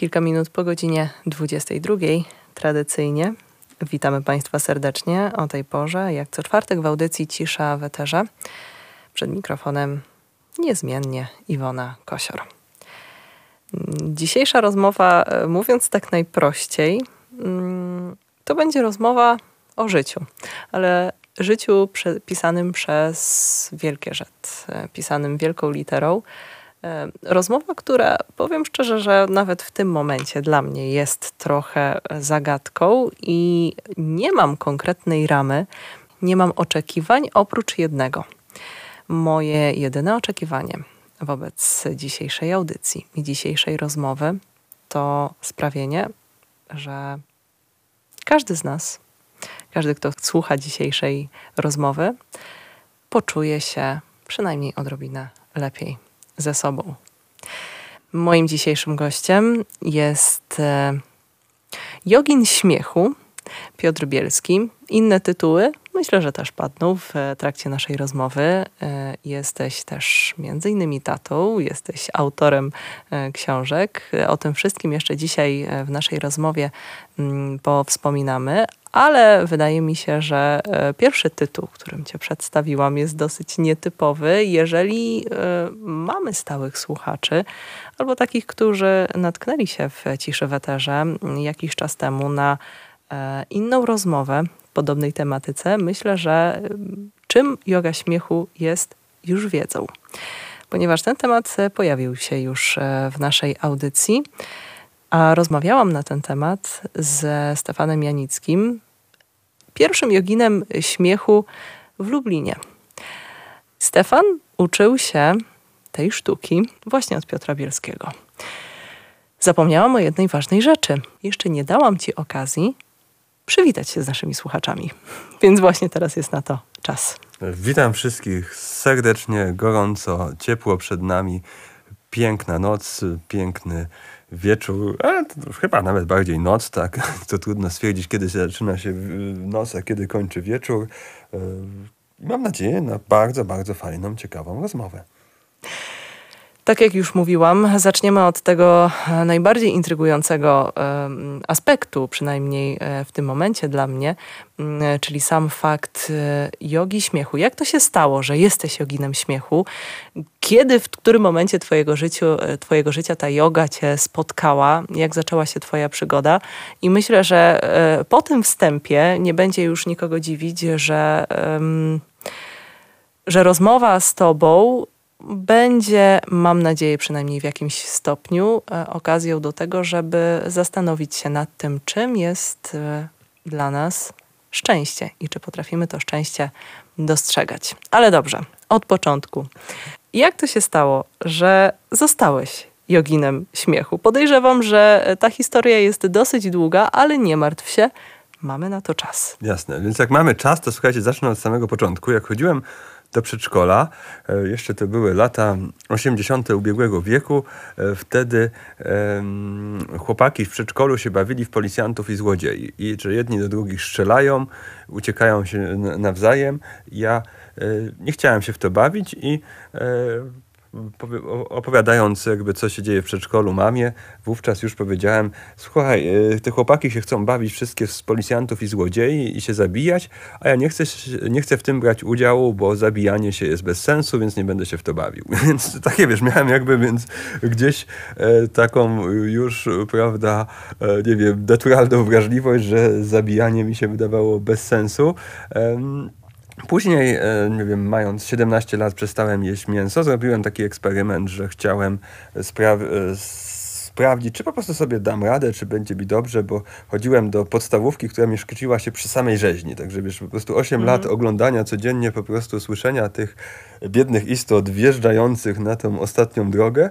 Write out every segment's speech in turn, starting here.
Kilka minut po godzinie 22 tradycyjnie witamy Państwa serdecznie o tej porze, jak co czwartek w audycji Cisza w Eterze. Przed mikrofonem niezmiennie Iwona Kosior. Dzisiejsza rozmowa, e, mówiąc tak najprościej, mm, to będzie rozmowa o życiu, ale życiu pisanym przez wielkie rzet, e, pisanym wielką literą. E, rozmowa, która powiem szczerze, że nawet w tym momencie dla mnie jest trochę zagadką i nie mam konkretnej ramy, nie mam oczekiwań oprócz jednego. Moje jedyne oczekiwanie wobec dzisiejszej audycji i dzisiejszej rozmowy to sprawienie, że każdy z nas, każdy, kto słucha dzisiejszej rozmowy, poczuje się przynajmniej odrobinę lepiej ze sobą. Moim dzisiejszym gościem jest e, jogin śmiechu Piotr Bielski. Inne tytuły myślę, że też padną w trakcie naszej rozmowy. E, jesteś też między innymi tatą, jesteś autorem e, książek. O tym wszystkim jeszcze dzisiaj w naszej rozmowie mm, powspominamy, ale wydaje mi się, że e, pierwszy tytuł, którym Cię przedstawiłam, jest dosyć nietypowy, jeżeli e, mamy stałych słuchaczy albo takich, którzy natknęli się w ciszy weterze jakiś czas temu na e, inną rozmowę podobnej tematyce. Myślę, że czym yoga śmiechu jest, już wiedzą. Ponieważ ten temat pojawił się już w naszej audycji. A rozmawiałam na ten temat ze Stefanem Janickim, pierwszym joginem śmiechu w Lublinie. Stefan uczył się tej sztuki właśnie od Piotra Bielskiego. Zapomniałam o jednej ważnej rzeczy. Jeszcze nie dałam Ci okazji przywitać się z naszymi słuchaczami, więc właśnie teraz jest na to czas. Witam wszystkich serdecznie, gorąco, ciepło przed nami, piękna noc, piękny wieczór, a chyba nawet bardziej noc, tak. To trudno stwierdzić, kiedy zaczyna się noc, a kiedy kończy wieczór. E, mam nadzieję na bardzo, bardzo fajną, ciekawą rozmowę. Tak jak już mówiłam, zaczniemy od tego e, najbardziej intrygującego aspektu, przynajmniej e, w tym momencie dla mnie, czyli sam fakt e, jogi śmiechu. Jak to się stało, że jesteś joginem śmiechu? Kiedy, w którym momencie twojego, życiu, twojego życia ta yoga cię spotkała? Jak zaczęła się twoja przygoda? I myślę, że po tym wstępie nie będzie już nikogo dziwić, że, że rozmowa z tobą będzie, mam nadzieję, przynajmniej w jakimś stopniu, e, okazją do tego, żeby zastanowić się nad tym, czym jest e, dla nas szczęście i czy potrafimy to szczęście dostrzegać. Ale dobrze, od początku. Jak to się stało, że zostałeś joginem śmiechu? Podejrzewam, że ta historia jest dosyć długa, ale nie martw się, mamy na to czas. Jasne, więc jak mamy czas, to słuchajcie, zacznę od samego początku. Jak chodziłem do przedszkola. E, jeszcze to były lata 80. ubiegłego wieku. E, wtedy chłopaki w przedszkolu się bawili w policjantów i złodziei. I że jedni do drugich strzelają, uciekają się nawzajem. Ja e, nie chciałem się w to bawić i opowiadając jakby co się dzieje w przedszkolu mamie, wówczas już powiedziałem, słuchaj, e, te chłopaki się chcą bawić wszystkie z policjantów i złodziei i się zabijać, a ja nie chcę, nie chcę w tym brać udziału, bo zabijanie się jest bez sensu, więc nie będę się w to bawił. Więc takie wiesz, miałem jakby więc gdzieś e, taką już, prawda, e, nie wiem, naturalną wrażliwość, że zabijanie mi się wydawało bez sensu. Później, e, nie wiem, mając 17 lat, przestałem jeść mięso. Zrobiłem taki eksperyment, że chciałem spra- e, sprawdzić, czy po prostu sobie dam radę, czy będzie mi dobrze, bo chodziłem do podstawówki, która mi szkociła się przy samej rzeźni. Także wiesz, po prostu 8 lat mhm. oglądania codziennie, po prostu słyszenia tych biednych istot wjeżdżających na tą ostatnią drogę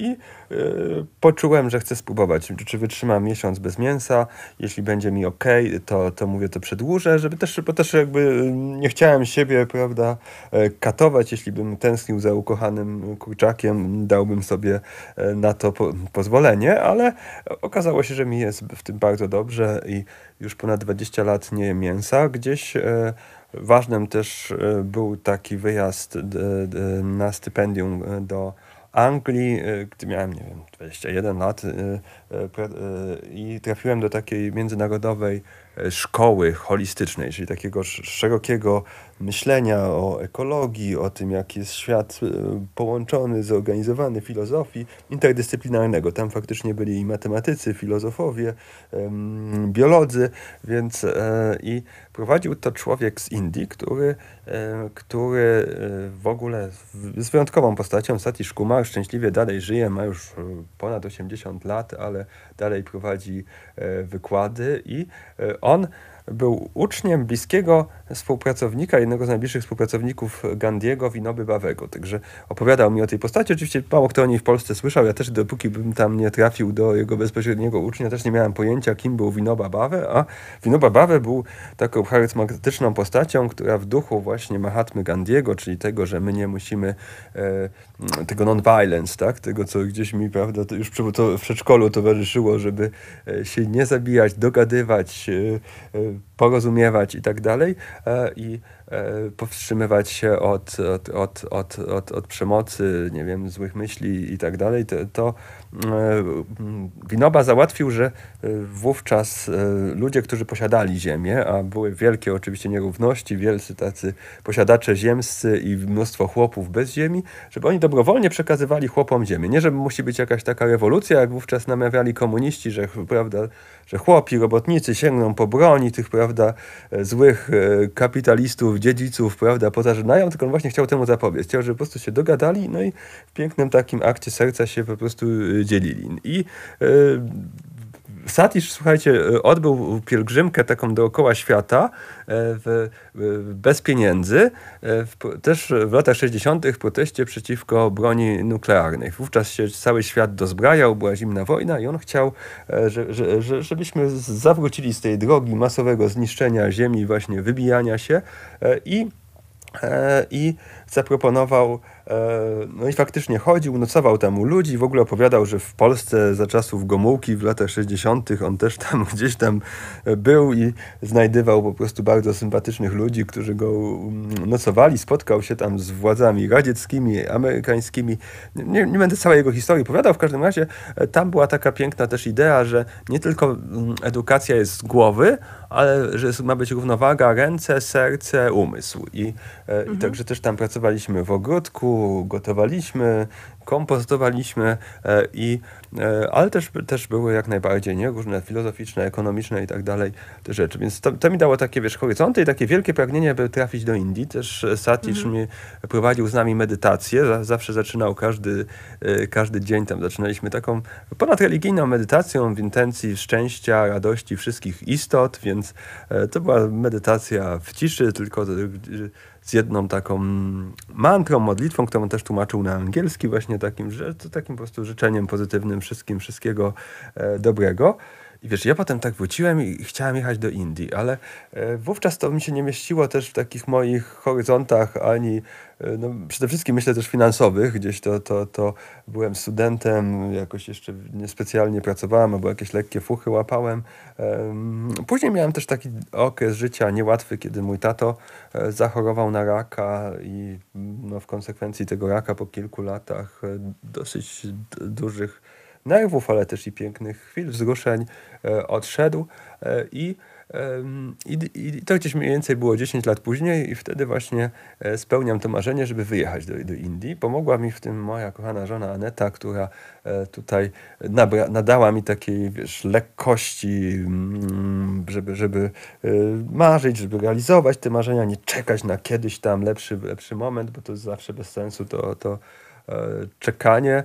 i y, poczułem, że chcę spróbować, czy wytrzymam miesiąc bez mięsa. Jeśli będzie mi ok, to, to mówię, to przedłużę, żeby też, bo też jakby nie chciałem siebie, prawda, e, katować. Jeśli bym tęsknił za ukochanym kurczakiem, dałbym sobie e, na to po, pozwolenie, ale okazało się, że mi jest w tym bardzo dobrze i już ponad 20 lat nie jem mięsa. Gdzieś e, Ważnym też był taki wyjazd na stypendium do Anglii, gdy miałem, nie wiem, 21 lat i trafiłem do takiej międzynarodowej szkoły holistycznej, czyli takiego szerokiego myślenia o ekologii, o tym, jak jest świat połączony, zorganizowany, filozofii interdyscyplinarnego. Tam faktycznie byli i matematycy, filozofowie, biolodzy, więc i prowadził to człowiek z Indii, który, który w ogóle jest wyjątkową postacią. Satish Kumar szczęśliwie dalej żyje, ma już ponad 80 lat, ale dalej prowadzi wykłady i on on. Był uczniem bliskiego współpracownika, jednego z najbliższych współpracowników Gandiego, Winoby Bawego. Także opowiadał mi o tej postaci. Oczywiście mało kto o niej w Polsce słyszał. Ja też dopóki bym tam nie trafił do jego bezpośredniego ucznia, też nie miałem pojęcia, kim był Winoba Bawe, a Winoba Bawe był taką charyzmatyczną postacią, która w duchu właśnie Mahatmy Gandiego, czyli tego, że my nie musimy e, tego non-violence, tak? tego, co gdzieś mi prawda, to już w przedszkolu towarzyszyło, żeby e, się nie zabijać, dogadywać, e, e um, porozumiewać i tak dalej. E, I E, powstrzymywać się od, od, od, od, od, od przemocy, nie wiem, złych myśli i tak dalej, to, to e, Winoba załatwił, że wówczas ludzie, którzy posiadali ziemię, a były wielkie oczywiście nierówności, wielcy tacy posiadacze ziemscy i mnóstwo chłopów bez ziemi, żeby oni dobrowolnie przekazywali chłopom ziemię. Nie, żeby musi być jakaś taka rewolucja, jak wówczas namawiali komuniści, że, prawda, że chłopi, robotnicy sięgną po broni tych, prawda, złych kapitalistów, dziedziców, prawda, pozażynają, tylko on właśnie chciał temu zapobiec. Chciał, żeby po prostu się dogadali, no i w pięknym takim akcie serca się po prostu y, dzielili. I yy, Satish, słuchajcie, odbył pielgrzymkę taką dookoła świata e, w, bez pieniędzy, e, w, też w latach 60. w proteście przeciwko broni nuklearnej. Wówczas się cały świat dozbrajał, była zimna wojna i on chciał, e, że, że, że, żebyśmy zawrócili z tej drogi masowego zniszczenia ziemi, właśnie wybijania się i, i zaproponował no i faktycznie chodził, nocował tam u ludzi, w ogóle opowiadał, że w Polsce za czasów Gomułki w latach 60. on też tam gdzieś tam był i znajdywał po prostu bardzo sympatycznych ludzi, którzy go mm, nocowali, spotkał się tam z władzami radzieckimi, amerykańskimi. Nie, nie będę całej jego historii opowiadał, w każdym razie e, tam była taka piękna też idea, że nie tylko mm, edukacja jest z głowy, ale że ma być równowaga ręce, serce, umysł. I, e, mhm. i także też tam pracowaliśmy w ogródku, gotowaliśmy, kompostowaliśmy e, i ale też, też były jak najbardziej nie? różne filozoficzne, ekonomiczne i tak dalej te rzeczy. Więc to, to mi dało takie wiesz, horyzonty i takie wielkie pragnienie, by trafić do Indii. Też Satish mhm. mi prowadził z nami medytację. Zawsze zaczynał każdy, e, każdy dzień tam zaczynaliśmy taką ponadreligijną medytacją w intencji szczęścia, radości wszystkich istot, więc to była medytacja w ciszy, tylko z jedną taką mantrą, modlitwą, którą też tłumaczył na angielski, właśnie takim, że to takim po prostu życzeniem pozytywnym wszystkim, wszystkiego e, dobrego. I wiesz, ja potem tak wróciłem i chciałem jechać do Indii, ale e, wówczas to mi się nie mieściło też w takich moich horyzontach, ani e, no, przede wszystkim myślę też finansowych. Gdzieś to, to, to byłem studentem, jakoś jeszcze niespecjalnie pracowałem, albo jakieś lekkie fuchy łapałem. Później miałem też taki okres życia niełatwy, kiedy mój tato zachorował na raka i no, w konsekwencji tego raka po kilku latach dosyć dużych nerwów, ale też i pięknych chwil, wzruszeń e, odszedł e, i i, I, to gdzieś mniej więcej było 10 lat później i wtedy właśnie e, spełniam to marzenie, żeby wyjechać do, do Indii. Pomogła mi w tym moja kochana żona Aneta, która tutaj nabra, nadała mi takiej wiesz, lekkości, mm, żeby, żeby marzyć, żeby realizować te marzenia, nie czekać na kiedyś tam lepszy, lepszy moment, bo to zawsze bez sensu to, to czekanie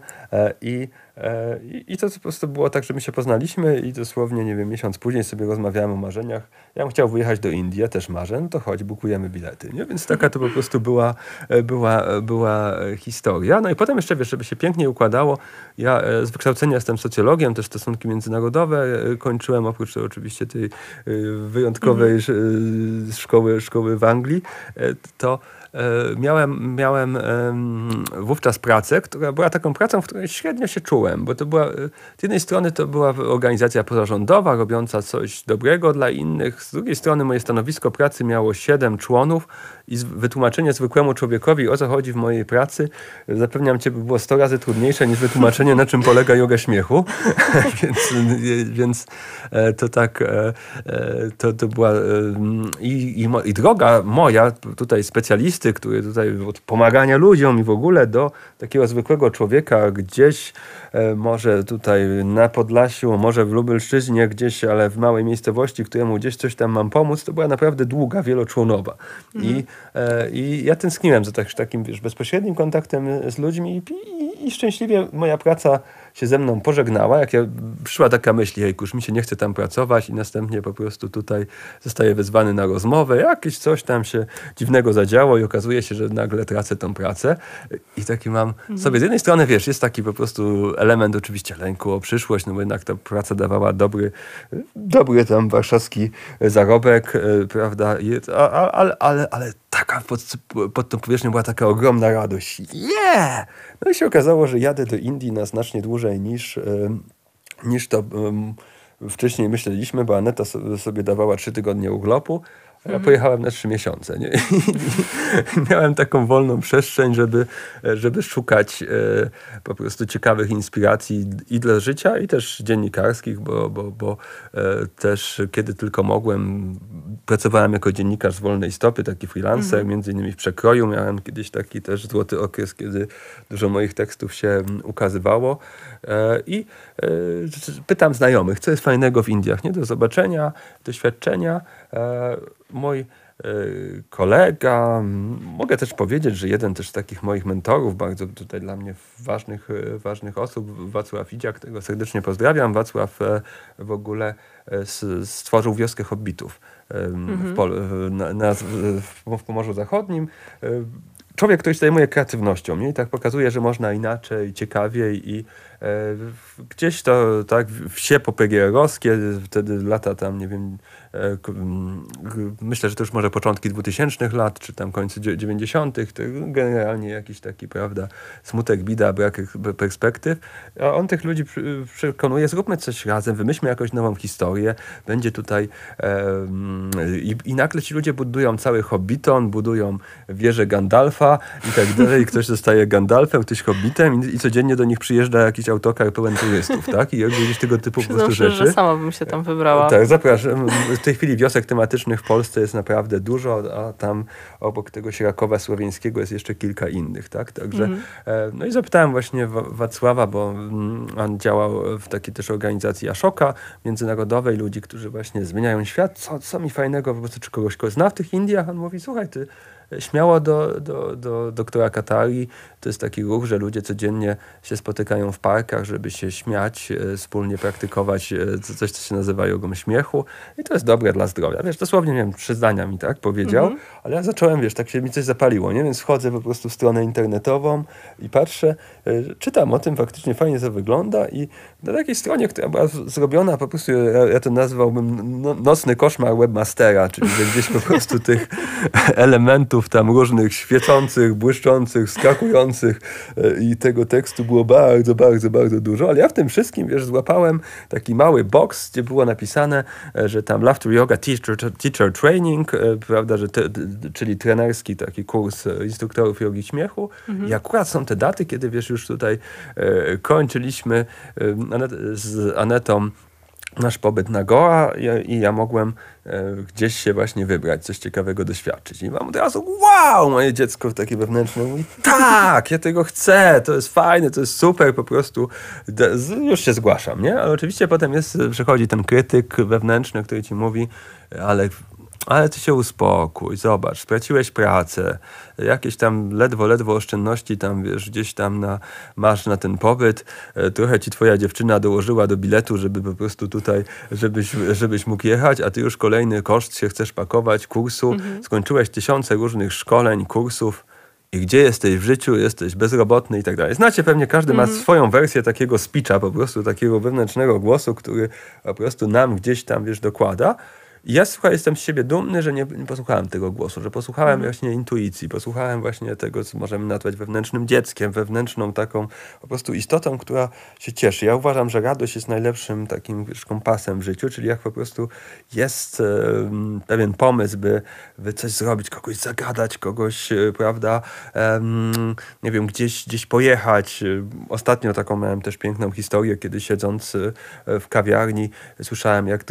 i E, I, I to po prostu było tak, że my się poznaliśmy i dosłownie, nie wiem, miesiąc później sobie rozmawiałem o marzeniach. Ja bym chciał wyjechać do Indii, ja też marzę, no to chodź, bukujemy bilety. Nie? Więc taka to po prostu była, e, była, e, była historia. No i potem jeszcze, wiesz, żeby się pięknie układało, ja z wykształcenia jestem socjologiem, też stosunki międzynarodowe kończyłem, oprócz oczywiście tej wyjątkowej mhm. szkoły, szkoły w Anglii, to E, miałem, miałem wówczas pracę, która była taką pracą, w której średnio się czułem, bo to była, e, z jednej strony to była organizacja pozarządowa, robiąca coś dobrego dla innych, z drugiej strony moje stanowisko pracy miało siedem członów i wytłumaczenie zwykłemu człowiekowi, o co chodzi w mojej pracy, zapewniam cię, by było 100 razy trudniejsze niż wytłumaczenie, na czym polega yoga śmiechu. więc, więc e, to tak, e, to, to była i, i, i droga moja, tutaj specjalisty, który tutaj od pomagania ludziom i w ogóle do takiego zwykłego człowieka gdzieś, może tutaj na Podlasiu, może w Lubelszczyźnie gdzieś, ale w małej miejscowości, któremu gdzieś coś tam mam pomóc, to była naprawdę długa, wieloczłonowa. Mhm. I, e, I ja tęskniłem za tak, takim wiesz, bezpośrednim kontaktem z ludźmi i, i, i szczęśliwie moja praca się ze mną pożegnała, jak ja, przyszła taka myśl, hej, już mi się nie chce tam pracować i następnie po prostu tutaj zostaję wezwany na rozmowę, jakieś coś tam się dziwnego zadziało i okazuje się, że nagle tracę tą pracę. I taki mam mhm. sobie, z jednej strony wiesz, jest taki po prostu element oczywiście lęku o przyszłość, no bo jednak ta praca dawała dobry, dobry tam warszawski zarobek, e, prawda, ale, ale, ale taka pod, pod tą powierzchnią była taka ogromna radość. Yeah! No i się okazało, że jadę do Indii na znacznie dłużej niż, niż to wcześniej myśleliśmy, bo Aneta sobie dawała trzy tygodnie urlopu, ja mhm. pojechałem na trzy miesiące. Nie? I miałem taką wolną przestrzeń, żeby, żeby szukać e, po prostu ciekawych inspiracji i dla życia, i też dziennikarskich, bo, bo, bo e, też kiedy tylko mogłem, pracowałem jako dziennikarz z wolnej stopy, taki freelancer, mhm. między innymi w przekroju. Miałem kiedyś taki też złoty okres, kiedy dużo moich tekstów się ukazywało. E, I pytam znajomych, co jest fajnego w Indiach, nie? Do zobaczenia, doświadczenia. E, mój kolega, mogę też powiedzieć, że jeden też z takich moich mentorów, bardzo tutaj dla mnie ważnych, ważnych osób, Wacław Idziak, którego serdecznie pozdrawiam. Wacław w ogóle stworzył wioskę hobbitów mhm. w, Pol na, na, w Pomorzu Zachodnim człowiek, który się zajmuje kreatywnością nie? i tak pokazuje, że można inaczej, ciekawiej i e, gdzieś to tak wsie popegierowskie, wtedy lata tam, nie wiem, E, myślę, że to już może początki 2000 lat, czy tam końce 90., to generalnie jakiś taki, prawda, smutek, bida, brak perspektyw. A on tych ludzi przekonuje, zróbmy coś razem, wymyślmy jakąś nową historię, będzie tutaj e, i, i nagle ci ludzie budują cały Hobbiton, budują wieżę Gandalfa i tak dalej, ktoś zostaje Gandalfem, ktoś Hobbitem i, i codziennie do nich przyjeżdża jakiś autokar pełen turystów, tak? I jakby tego typu po prostu rzeczy. że sama bym się tam wybrała. Tak, zapraszam tej chwili wiosek tematycznych w Polsce jest naprawdę dużo, a tam obok tego Sierakowa Słowiańskiego jest jeszcze kilka innych, tak? Także, mm. no i zapytałem właśnie Wacława, bo mm, on działał w takiej też organizacji Ashoka międzynarodowej, ludzi, którzy właśnie zmieniają świat, co, co mi fajnego, po prostu czy kogoś kogo zna w tych Indiach? On mówi, słuchaj, ty śmiało do, do, do doktora Katari. To jest taki ruch, że ludzie codziennie się spotykają w parkach, żeby się śmiać, e, wspólnie praktykować e, coś, co się nazywa jogą śmiechu. I to jest dobre dla zdrowia. Wiesz, dosłownie, nie wiem, trzy zdania mi tak powiedział, mhm. ale ja zacząłem, wiesz, tak się mi coś zapaliło, nie? Więc wchodzę po prostu w stronę internetową i patrzę, e, czytam o tym, faktycznie fajnie to wygląda i na takiej stronie, która była zrobiona po prostu, ja, ja to nazwałbym no, nocny koszmar webmastera, czyli gdzieś po prostu tych elementów tam różnych świecących, błyszczących, skakujących e, i tego tekstu było bardzo, bardzo, bardzo dużo, ale ja w tym wszystkim, wiesz, złapałem taki mały box, gdzie było napisane, e, że tam Laughter Yoga Teacher, teacher Training, e, prawda, że te, czyli trenerski taki kurs instruktorów jogi śmiechu mhm. i akurat są te daty, kiedy, wiesz, już tutaj kończyliśmy z Anetą nasz pobyt na Goa i ja mogłem e, gdzieś się właśnie wybrać, coś ciekawego doświadczyć. I mam od razu, wow, moje dziecko takie wewnętrzne mówi, tak, ja tego chcę, to jest fajne, to jest super, po prostu już się zgłaszam, nie? Ale oczywiście potem jest, przychodzi ten krytyk wewnętrzny, który ci mówi, ale ale ty się uspokój, zobacz, straciłeś pracę, jakieś tam ledwo, ledwo oszczędności tam, wiesz, gdzieś tam na, masz na ten pobyt, e, trochę ci twoja dziewczyna dołożyła do biletu, żeby po prostu tutaj, żebyś, żebyś mógł jechać, a ty już kolejny koszt się chcesz pakować, kursu, mhm. skończyłeś tysiące różnych szkoleń, kursów, i gdzie jesteś w życiu, jesteś bezrobotny i tak dalej. Znacie pewnie, każdy mm. ma mhm. swoją wersję takiego speecha, po prostu takiego wewnętrznego głosu, który po prostu nam gdzieś tam, wiesz, dokłada. Ja słuchaj, jestem z siebie dumny, że nie, nie posłuchałem tego głosu, że posłuchałem mhm. właśnie intuicji, posłuchałem właśnie tego, co możemy nazwać wewnętrznym dzieckiem, wewnętrzną taką po prostu istotą, która się cieszy. Ja uważam, że radość jest najlepszym takim wiesz, kompasem w życiu, czyli jak po prostu jest e, pewien pomysł, by, by coś zrobić, kogoś zagadać, kogoś, e, prawda, e, nie wiem, gdzieś, gdzieś pojechać. Ostatnio taką miałem też piękną historię, kiedy siedząc e, w kawiarni słyszałem, jak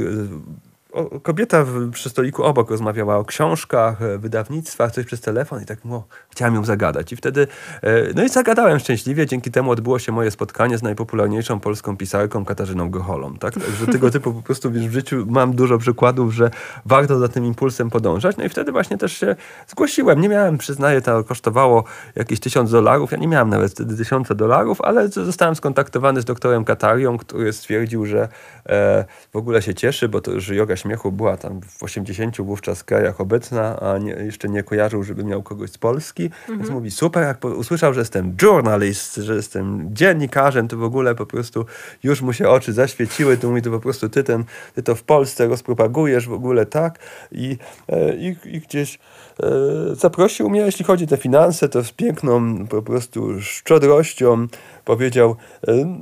kobieta przy stoliku obok rozmawiała o książkach, e, wydawnictwach, coś przez telefon i tak no, chciałem ją zagadać. I wtedy, e, no i zagadałem szczęśliwie, dzięki temu odbyło się moje spotkanie z najpopularniejszą polską pisarką Katarzyną Gocholą. Tak? Także tego typu po prostu wiesz, w życiu mam dużo przykładów, że warto za tym impulsem podążać. No i wtedy właśnie też się zgłosiłem. Nie miałem, przyznaję, to kosztowało jakieś tysiąc dolarów. Ja nie miałem nawet wtedy tysiąca dolarów, ale zostałem skontaktowany z doktorem Katarią, który stwierdził, że e, w ogóle się cieszy, bo to już yoga śmiechu była tam w 80 wówczas krajach obecna, a nie, jeszcze nie kojarzył, żeby miał kogoś z Polski. Mhm. Więc mówi, super, jak usłyszał, że jestem journalist, że jestem dziennikarzem, to w ogóle po prostu już mu się oczy zaświeciły, to mówi, to po prostu ty, ten, ty to w Polsce rozpropagujesz w ogóle tak i, e, i, i gdzieś e, zaprosił mnie, jeśli chodzi o te finanse, to z piękną po prostu szczodrością powiedział, e,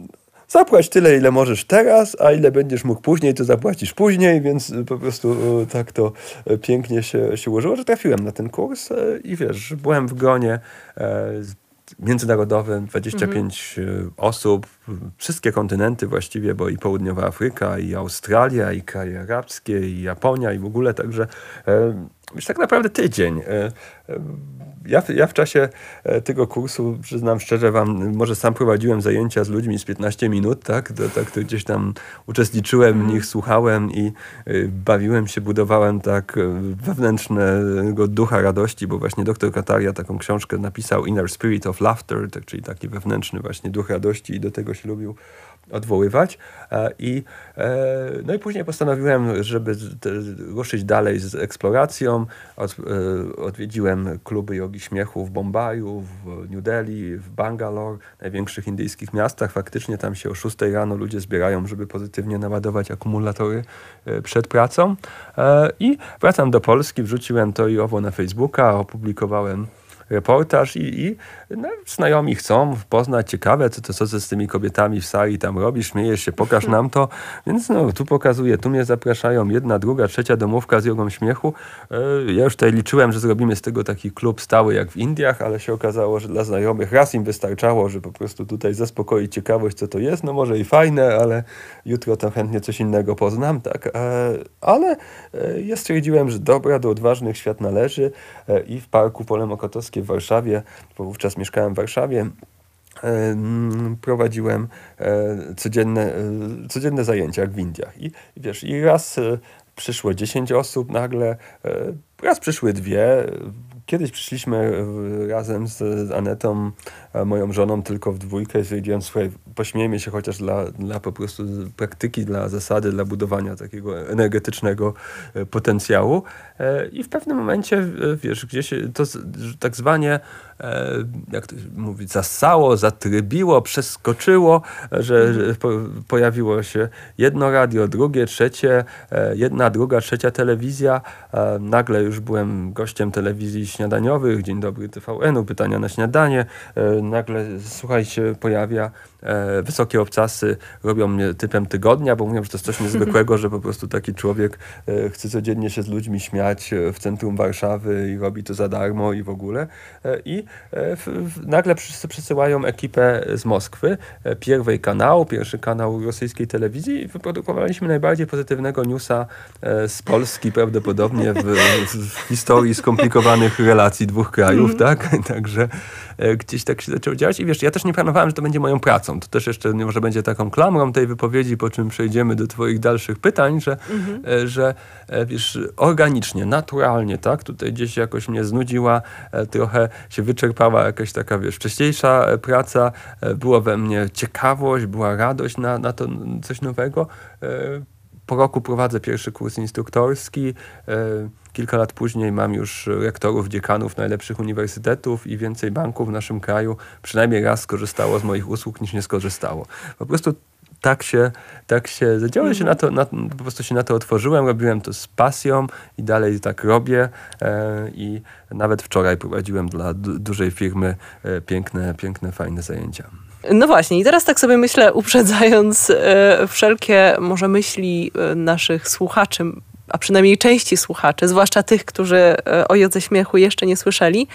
zapłać tyle, ile możesz teraz, a ile będziesz mógł później, to zapłacisz później, więc po prostu e, tak to e, pięknie się, się ułożyło, że trafiłem na ten kurs e, i wiesz, byłem w gronie międzynarodowym, 25 mhm. osób, wszystkie kontynenty właściwie, bo i Południowa Afryka, i Australia, i kraje arabskie, i Japonia, i w ogóle, także już tak naprawdę tydzień ja, ja w czasie e, tego kursu, przyznam szczerze wam, może sam prowadziłem zajęcia z ludźmi z 15 minut, tak? To, tak to gdzieś tam uczestniczyłem w mhm. nich, słuchałem i bawiłem się, budowałem tak e, wewnętrznego ducha radości, bo właśnie doktor Kataria taką książkę napisał Inner Spirit of Laughter, tak, czyli taki wewnętrzny właśnie duch radości i do tego się lubił odwoływać. E, I, e, no i później postanowiłem, żeby ruszyć dalej z eksploracją. E, odwiedziłem kluby jogi śmiechu w Bombaju, w New Delhi, w Bangalore, największych indyjskich miastach. Faktycznie tam się o 6 rano ludzie zbierają, żeby pozytywnie naładować akumulatory przed pracą. I wracam do Polski, wrzuciłem to i owo na Facebooka, opublikowałem reportaż i, i no, znajomi chcą poznać, ciekawe, co to co z tymi kobietami w sali tam robisz, śmiejesz się, pokaż nam to. Więc no, tu pokazuję, tu mnie zapraszają, jedna, druga, trzecia domówka z jogą śmiechu. E, ja już tutaj liczyłem, że zrobimy z tego taki klub stały jak w Indiach, ale się okazało, że dla znajomych raz im wystarczało, że po prostu tutaj zaspokoić ciekawość, co to jest. No może i fajne, ale jutro to chętnie coś innego poznam, tak. E, ale e, ja stwierdziłem, że dobra, do odważnych świat należy i w Parku Pole Mokotowskie w Warszawie, bo wówczas mieszkałem w Warszawie, e, prowadziłem e, codzienne, e, codzienne zajęcia w Indiach. I wiesz, i raz przyszło 10 osób nagle, raz przyszły dwie, Kiedyś przyszliśmy razem z Anetą, moją żoną, tylko w dwójkę i stwierdziłem, słuchaj, pośmiejmy się chociaż dla, dla po prostu praktyki, dla zasady, dla budowania takiego energetycznego e, potencjału. E, I w pewnym momencie, e, wiesz, gdzieś to tak zwanie, jak to mówić, zasało, zatrybiło, przeskoczyło, że pojawiło się jedno radio, drugie, trzecie, jedna, druga, trzecia telewizja. Nagle już byłem gościem telewizji śniadaniowych, Dzień Dobry TVN-u, pytania na śniadanie. Nagle, słuchaj, się pojawia e, wysokie obcasy robią mnie typem tygodnia, bo mówią, że to jest coś niezwykłego, że po prostu taki człowiek e, chce codziennie się z ludźmi śmiać e, w centrum Warszawy i robi to za darmo i w ogóle. E, I e, nagle wszyscy przesyłają ekipę z Moskwy, e, pierwej kanału, pierwszy kanał rosyjskiej telewizji i wyprodukowaliśmy najbardziej pozytywnego newsa z Polski prawdopodobnie w, w historii skomplikowanych relacji dwóch krajów, mm. tak? Także gdzieś tak się zaczęło działać i wiesz, ja też nie planowałem, że to będzie moją pracą. To też jeszcze może będzie taką klamrą tej wypowiedzi, po czym przejdziemy do Twoich dalszych pytań, że, mhm. E, że e, wiesz, organicznie, naturalnie, tak? Tutaj gdzieś jakoś mnie znudziła, e, trochę się wyczerpała jakaś taka, wiesz, wcześniejsza praca, była we mnie ciekawość, była radość na, na to coś nowego. Po roku prowadzę pierwszy kurs instruktorski. Kilka lat później mam już rektorów, dziekanów najlepszych uniwersytetów i więcej banków w naszym kraju przynajmniej raz skorzystało z moich usług niż nie skorzystało. Po prostu tak się, tak się zadziało, się na to, na, po prostu się na to otworzyłem, robiłem to z pasją i dalej tak robię e, i nawet wczoraj prowadziłem dla dużej firmy e, piękne, piękne, fajne zajęcia. No właśnie, i teraz tak sobie myślę, uprzedzając e, wszelkie może myśli e, naszych słuchaczy, a przynajmniej części słuchaczy, zwłaszcza tych, którzy e, o jodze śmiechu jeszcze nie słyszeli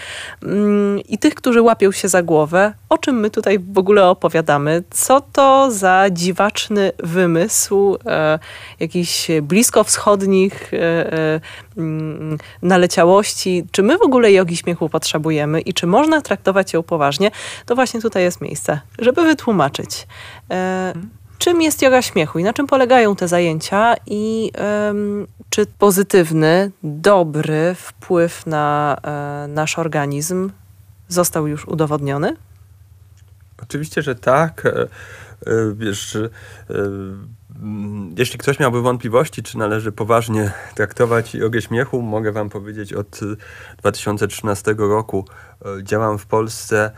mm, i tych, którzy łapią się za głowę, o czym my tutaj w ogóle opowiadamy, co to za dziwaczny wymysł e, jakichś bliskowschodnich e, mm, naleciałości, czy my w ogóle jogi śmiechu potrzebujemy i czy można traktować ją poważnie, to właśnie tutaj jest miejsce, żeby wytłumaczyć. E, czym jest yoga śmiechu i na czym polegają te zajęcia i um, czy pozytywny, dobry wpływ na e, nasz organizm został już udowodniony? Oczywiście, że tak. E, e, wiesz, e, jeśli ktoś miałby wątpliwości, czy należy poważnie traktować jogę śmiechu, mogę wam powiedzieć od 2013 roku działam w Polsce,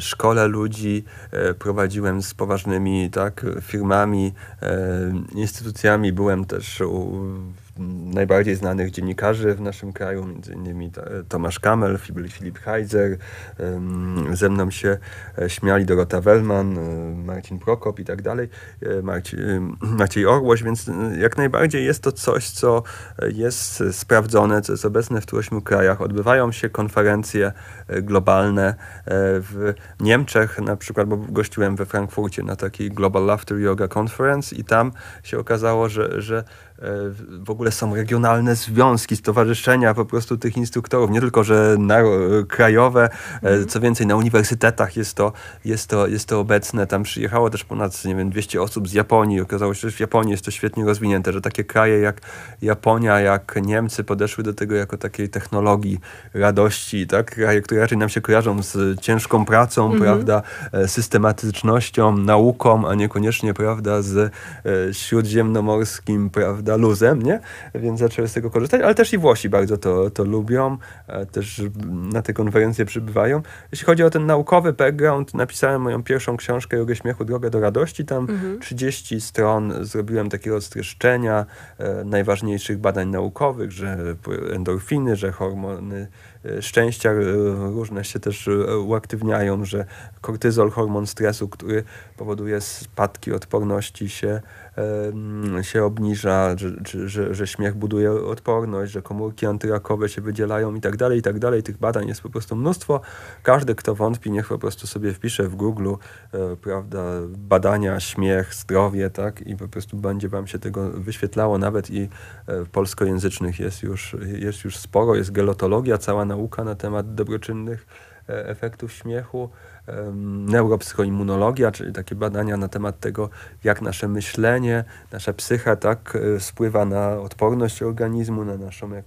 szkole ludzi, prowadziłem z poważnymi tak, firmami, instytucjami, byłem też u najbardziej znanych dziennikarzy w naszym kraju, między innymi Tomasz Kamel, Filip Heizer, ze mną się e, śmiali Dorota Wellman, e, Marcin Prokop i tak dalej, e, Maciej Orłoś, więc jak najbardziej jest to coś, co jest sprawdzone, co jest obecne w tu ośmiu krajach. Odbywają się konferencje globalne w Niemczech, na przykład, bo gościłem we Frankfurcie na takiej Global Laughter Yoga Conference i tam się okazało, że, że w ogóle są regionalne związki, stowarzyszenia po prostu tych instruktorów, nie tylko, że na, krajowe, mm. co więcej na uniwersytetach jest to, jest, to, jest to obecne. Tam przyjechało też ponad, nie wiem, 200 osób z Japonii. Okazało się, że w Japonii jest to świetnie rozwinięte, że takie kraje jak Japonia, jak Niemcy podeszły do tego jako takiej technologii radości, tak? Kraje, które raczej nam się kojarzą z ciężką pracą, -hmm. prawda, e, systematycznością, nauką, a niekoniecznie, prawda, z e, śródziemnomorskim, prawda, luzem, nie? Więc zaczęły z tego korzystać, ale też i Włosi bardzo to, to lubią, e, też na te konferencje przybywają. Jeśli chodzi o ten naukowy background, napisałem moją pierwszą książkę Jogę Śmiechu, Drogę do Radości. Tam mhm. 30 stron zrobiłem takiego streszczenia e, najważniejszych badań naukowych, że endorfiny, że hormony e, szczęścia różne się też uaktywniają, że kortyzol, hormon stresu, który powoduje spadki odporności się się obniża, że, że, że śmiech buduje odporność, że komórki antyrakowe się wydzielają i tak dalej, i tak dalej. Tych badań jest po prostu mnóstwo. Każdy, kto wątpi, niech po prostu sobie wpisze w Google, e, prawda, badania, śmiech, zdrowie, tak, i po prostu będzie wam się tego wyświetlało. Nawet i e, polskojęzycznych jest już, jest już sporo. Jest gelotologia, cała nauka na temat dobroczynnych e, efektów śmiechu neuropsychoimmunologia, czyli takie badania na temat tego, jak nasze myślenie, nasza psycha tak spływa na odporność organizmu, na, naszą, e,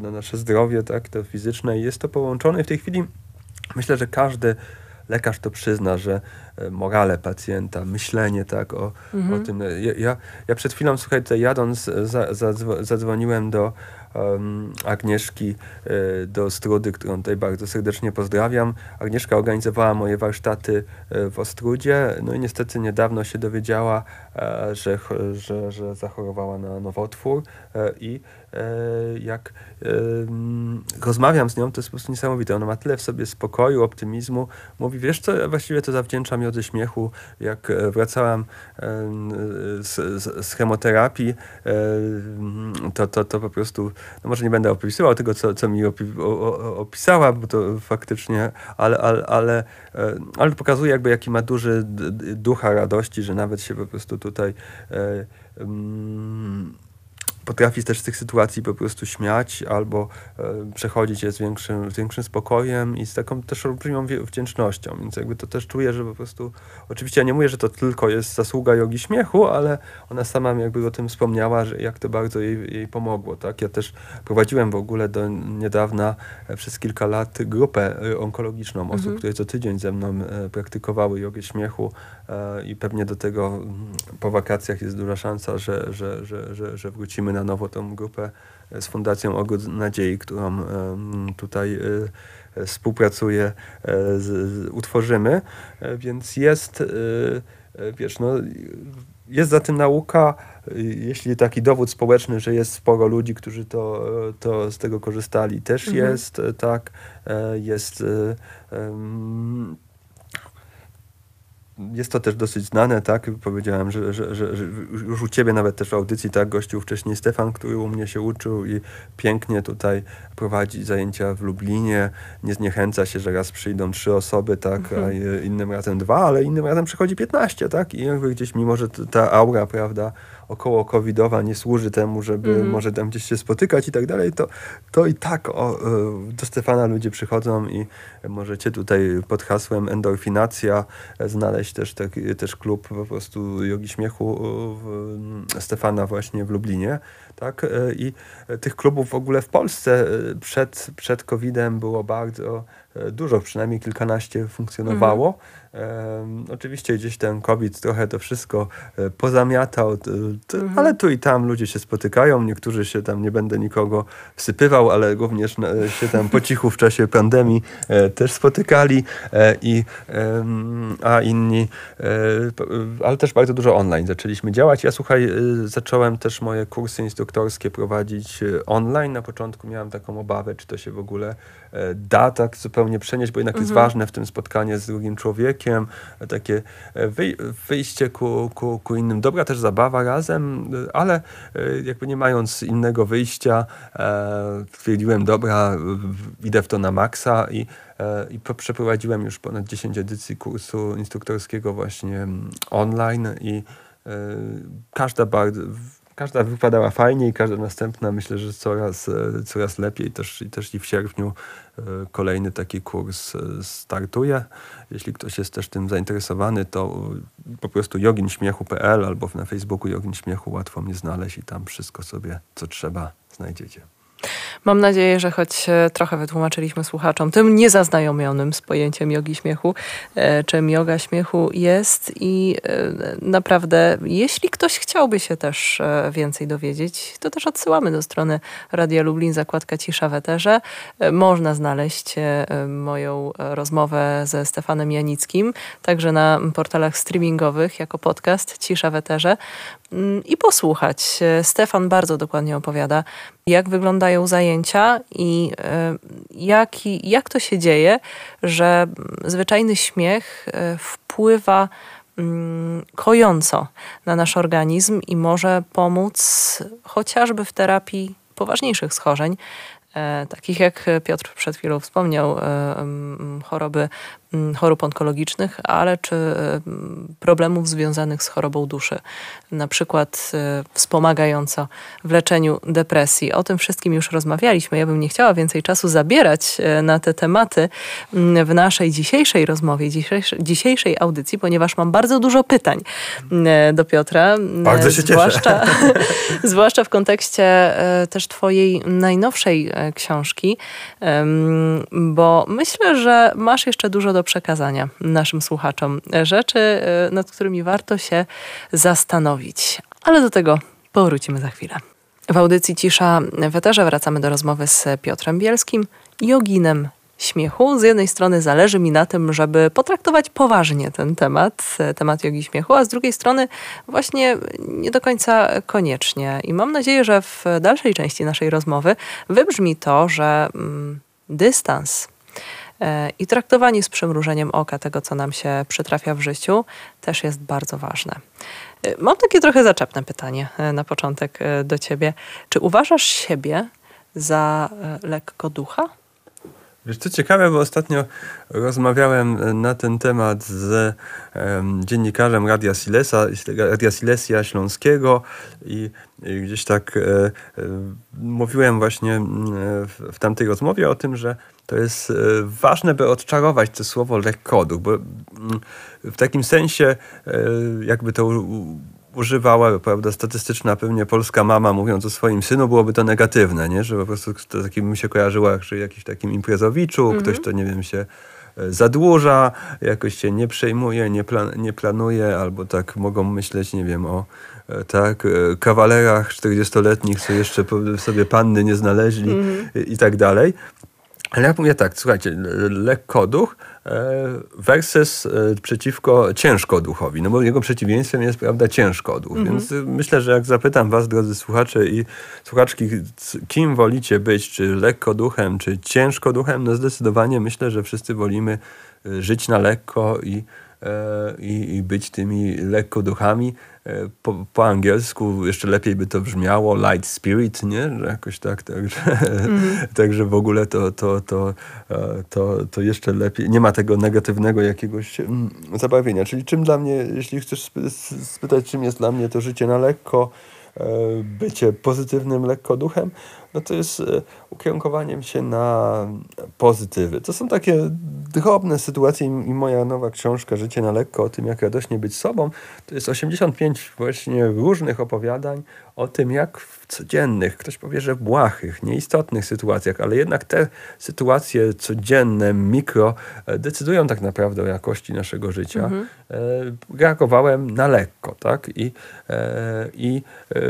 na nasze zdrowie tak, to fizyczne i jest to połączone. I w tej chwili myślę, że każdy lekarz to przyzna, że e, morale pacjenta, myślenie tak o, mhm. o tym. Ja, ja, ja, przed chwilą, słuchajcie, jadąc, za, zadzwoniłem do Agnieszki e, do Strudy, którą tutaj bardzo serdecznie pozdrawiam. Agnieszka organizowała moje warsztaty e, w Ostrudzie, no i niestety niedawno się dowiedziała, e, że, że, że zachorowała na nowotwór i jak rozmawiam z nią, to jest po prostu niesamowite. Ona ma tyle w sobie spokoju, optymizmu. Mówi, wiesz co, ja właściwie to zawdzięczam ze śmiechu. Jak wracałam z, z, z chemoterapii, to, to, to po prostu no może nie będę opisywał tego, co, co mi opi opisała, bo to faktycznie, ale, ale, ale, e, ale pokazuje jakby jaki ma duży ducha radości, że nawet się po prostu tutaj e, mm, potrafi też z tych sytuacji po prostu śmiać albo e, przechodzić je z większym, z większym spokojem i z taką też olbrzymią wdzięcznością. Więc jakby to też czuję, że po prostu, oczywiście ja nie mówię, że to tylko jest zasługa jogi śmiechu, ale ona sama jakby o tym wspomniała, że jak to bardzo jej, jej pomogło. Tak? Ja też prowadziłem w ogóle do niedawna e, przez kilka lat grupę e, onkologiczną osób, mhm. które co tydzień ze mną praktykowały jogę śmiechu i pewnie do tego mm, po wakacjach jest duża szansa, że, że, że, że, że wrócimy na nowo tą grupę z Fundacją Ogród Nadziei, którą tutaj e, współpracuję, utworzymy. E, więc jest, e, wiesz, no jest za tym nauka, jeśli taki dowód społeczny, że jest sporo ludzi, którzy to, to z tego korzystali, też mhm. jest, tak, jest jest to też dosyć znane, tak? Powiedziałem, że, że, że, że, już u ciebie nawet też w audycji, tak? Gościł wcześniej Stefan, który u mnie się uczył i pięknie tutaj prowadzi zajęcia w Lublinie. Nie zniechęca się, że raz przyjdą trzy osoby, tak? Mhm. A innym razem dwa, ale innym razem przychodzi piętnaście, tak? I jakby gdzieś, mimo że ta aura, prawda, około covidowa nie służy temu, żeby mm. może tam gdzieś się spotykać i tak dalej, to, to i tak o, e, do Stefana ludzie przychodzą i możecie tutaj pod hasłem endorfinacja znaleźć też, taki, też klub po prostu jogi śmiechu w, Stefana właśnie w Lublinie. Tak? E, I tych klubów w ogóle w Polsce e, przed, przed COVID-em było bardzo dużo, przynajmniej kilkanaście funkcjonowało. Mm. Oczywiście gdzieś ten COVID trochę to wszystko e, pozamiatał, mhm. ale tu i tam ludzie się spotykają. Niektórzy się tam, nie będę nikogo wsypywał, ale również się tam po cichu w czasie pandemii e, też spotykali, e, i, a inni, ale też bardzo dużo online zaczęliśmy działać. Ja słuchaj, zacząłem też moje kursy instruktorskie prowadzić online. Na początku miałem taką obawę, czy to się w ogóle da tak zupełnie przenieść, bo jednak mhm. jest ważne w tym spotkanie z drugim człowiekiem takie e, wyjście ku, ku, ku innym. Dobra też zabawa razem, ale e, jakby nie mając innego wyjścia, e, stwierdziłem, dobra, idę w to na maksa i i przeprowadziłem już ponad 10 edycji kursu instruktorskiego właśnie online i każda bardzo każda wypadała fajnie i każda następna myślę, że coraz, e, coraz lepiej. Też, też i w sierpniu e, kolejny taki kurs e, startuje. Jeśli ktoś jest też tym zainteresowany, to po prostu joginśmiechu.pl albo na Facebooku Jogin Śmiechu łatwo mnie znaleźć i tam wszystko sobie, co trzeba, znajdziecie. Mam nadzieję, że choć e, trochę wytłumaczyliśmy słuchaczom, tym niezaznajomionym z pojęciem jogi śmiechu, e, czym yoga śmiechu jest i e, naprawdę, jeśli ktoś chciałby się też więcej dowiedzieć, to też odsyłamy do strony Radia Lublin, zakładka Cisza w Eterze. Można znaleźć moją rozmowę ze Stefanem Janickim, także na portalach streamingowych jako podcast Cisza w Eterze. Mm, i posłuchać. Stefan bardzo dokładnie opowiada, jak wyglądają zajęcia i e, jak, jak to się dzieje, że zwyczajny śmiech e, wpływa mm, kojąco na nasz organizm i może pomóc chociażby w terapii poważniejszych schorzeń, e, takich jak Piotr przed chwilą wspomniał, choroby Mm, chorób onkologicznych, ale czy e, problemów związanych z chorobą duszy, na przykład e, wspomagająco w leczeniu depresji. O tym wszystkim już rozmawialiśmy. Ja bym nie chciała więcej czasu zabierać e, na te tematy w naszej dzisiejszej rozmowie, dzisiejszej, audycji, ponieważ mam bardzo dużo pytań do Piotra. Bardzo się zwłaszcza, zwłaszcza w kontekście też Twojej najnowszej książki, bo myślę, że masz jeszcze dużo do przekazania naszym słuchaczom. Rzeczy, e, nad którymi warto się zastanowić. Ale do tego powrócimy za chwilę. W audycji Cisza w Eterze wracamy do rozmowy z Piotrem Bielskim, joginem śmiechu. Z jednej strony zależy mi na tym, żeby potraktować poważnie ten temat, e, temat jogi śmiechu, a z drugiej strony właśnie nie do końca koniecznie. I mam nadzieję, że w dalszej części naszej rozmowy wybrzmi to, że mm, dystans E, I traktowanie z przymrużeniem oka tego, co nam się przytrafia w życiu, też jest bardzo ważne. E, mam takie trochę zaczepne pytanie na początek do ciebie. Czy uważasz siebie za lekko ducha? Wiesz, co ciekawe, bo ostatnio rozmawiałem na ten temat z um, dziennikarzem Radia Silesa, Radia Silesia Śląskiego i, i gdzieś tak e, e, mówiłem właśnie w, w tamtej rozmowie o tym, że to jest e, ważne, by odczarować to słowo lekkoduch, bo w takim sensie e, jakby to używała, prawda, statystyczna pewnie polska mama mówiąc o swoim synu, byłoby to negatywne, nie? Że po prostu to takim się kojarzyło jak jakiś takim imprezowiczu, mhm. ktoś to, nie wiem, się e, zadłuża, jakoś się nie przejmuje, nie, plan, nie planuje, albo tak mogą myśleć, nie wiem, o tak, kawalerach 40-letnich, co jeszcze sobie panny nie znaleźli mhm. i, i tak dalej. Ale ja mówię tak, słuchajcie, lekkoduch e, versus e, przeciwko ciężkoduchowi, no bo jego przeciwieństwem jest, prawda, ciężkoduch. Mhm. Więc myślę, że jak zapytam was, drodzy słuchacze i słuchaczki, kim wolicie być, czy lekkoduchem, czy ciężkoduchem, no zdecydowanie myślę, że wszyscy wolimy e, żyć na lekko i, i, i być tymi lekkoduchami. E, po, po, angielsku jeszcze lepiej by to brzmiało light spirit, nie? Że jakoś tak, także, mm. także w ogóle to, to, to, e, to, to jeszcze lepiej, nie ma tego negatywnego jakiegoś mm, zabawienia. Czyli czym dla mnie, jeśli chcesz spytać, czym jest dla mnie to życie na lekko, e, bycie pozytywnym lekko duchem, no to jest ukierunkowaniem się na pozytywy. To są takie drobne sytuacje i moja nowa książka Życie na lekko o tym, jak radośnie być sobą, to jest 85 właśnie różnych opowiadań o tym, jak w codziennych, ktoś powie, że błahych, nieistotnych sytuacjach, ale jednak te sytuacje codzienne, mikro, e, decydują tak naprawdę o jakości naszego życia. Mhm. E, reagowałem na lekko, tak? I, i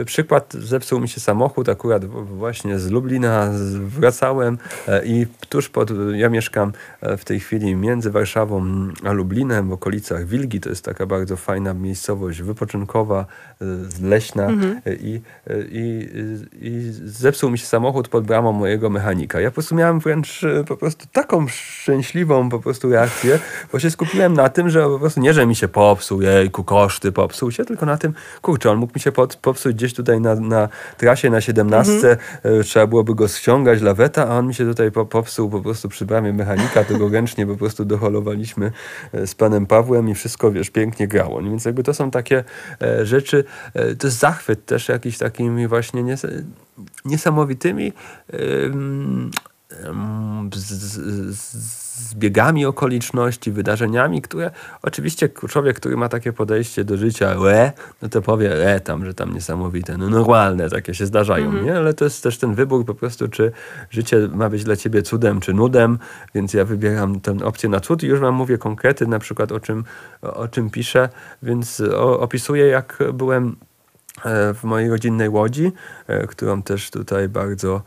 przykład, zepsuł mi się samochód, akurat właśnie z Lublina wracałem i tuż pod, ja mieszkam w tej chwili między Warszawą a Lublinem, w okolicach Wilgi, to jest taka bardzo fajna miejscowość wypoczynkowa, leśna mhm. i i, i, zepsuł mi się samochód pod bramą mojego mechanika. Ja po prostu miałem wręcz e, po prostu taką szczęśliwą po prostu reakcję, bo się skupiłem na tym, że po prostu nie, że mi się popsuł, jejku, koszty, popsuł się, tylko na tym, kurczę, on mógł mi się pod, popsuć gdzieś tutaj na, na trasie na 17, mhm. E, trzeba byłoby go ściągać, laweta, a on mi się tutaj popsuł po prostu przy bramie mechanika, tego ręcznie po prostu doholowaliśmy e, z panem Pawłem i wszystko, wiesz, pięknie grało. Więc jakby to są takie rzeczy, to jest zachwyt też jakiś takimi właśnie nies niesamowitymi zbiegami okoliczności, wydarzeniami, które oczywiście człowiek, który ma takie podejście do życia, e, no to powie, e, tam, że tam niesamowite, no normalne, takie się zdarzają, -hmm. nie? Ale to jest też ten wybór po prostu, czy życie ma być dla ciebie cudem, czy nudem, więc ja wybieram tę opcję na cud i już wam mówię konkrety, na przykład o czym, o, czym piszę, więc o, opisuję, jak byłem w mojej rodzinnej łodzi, e, którą też tutaj bardzo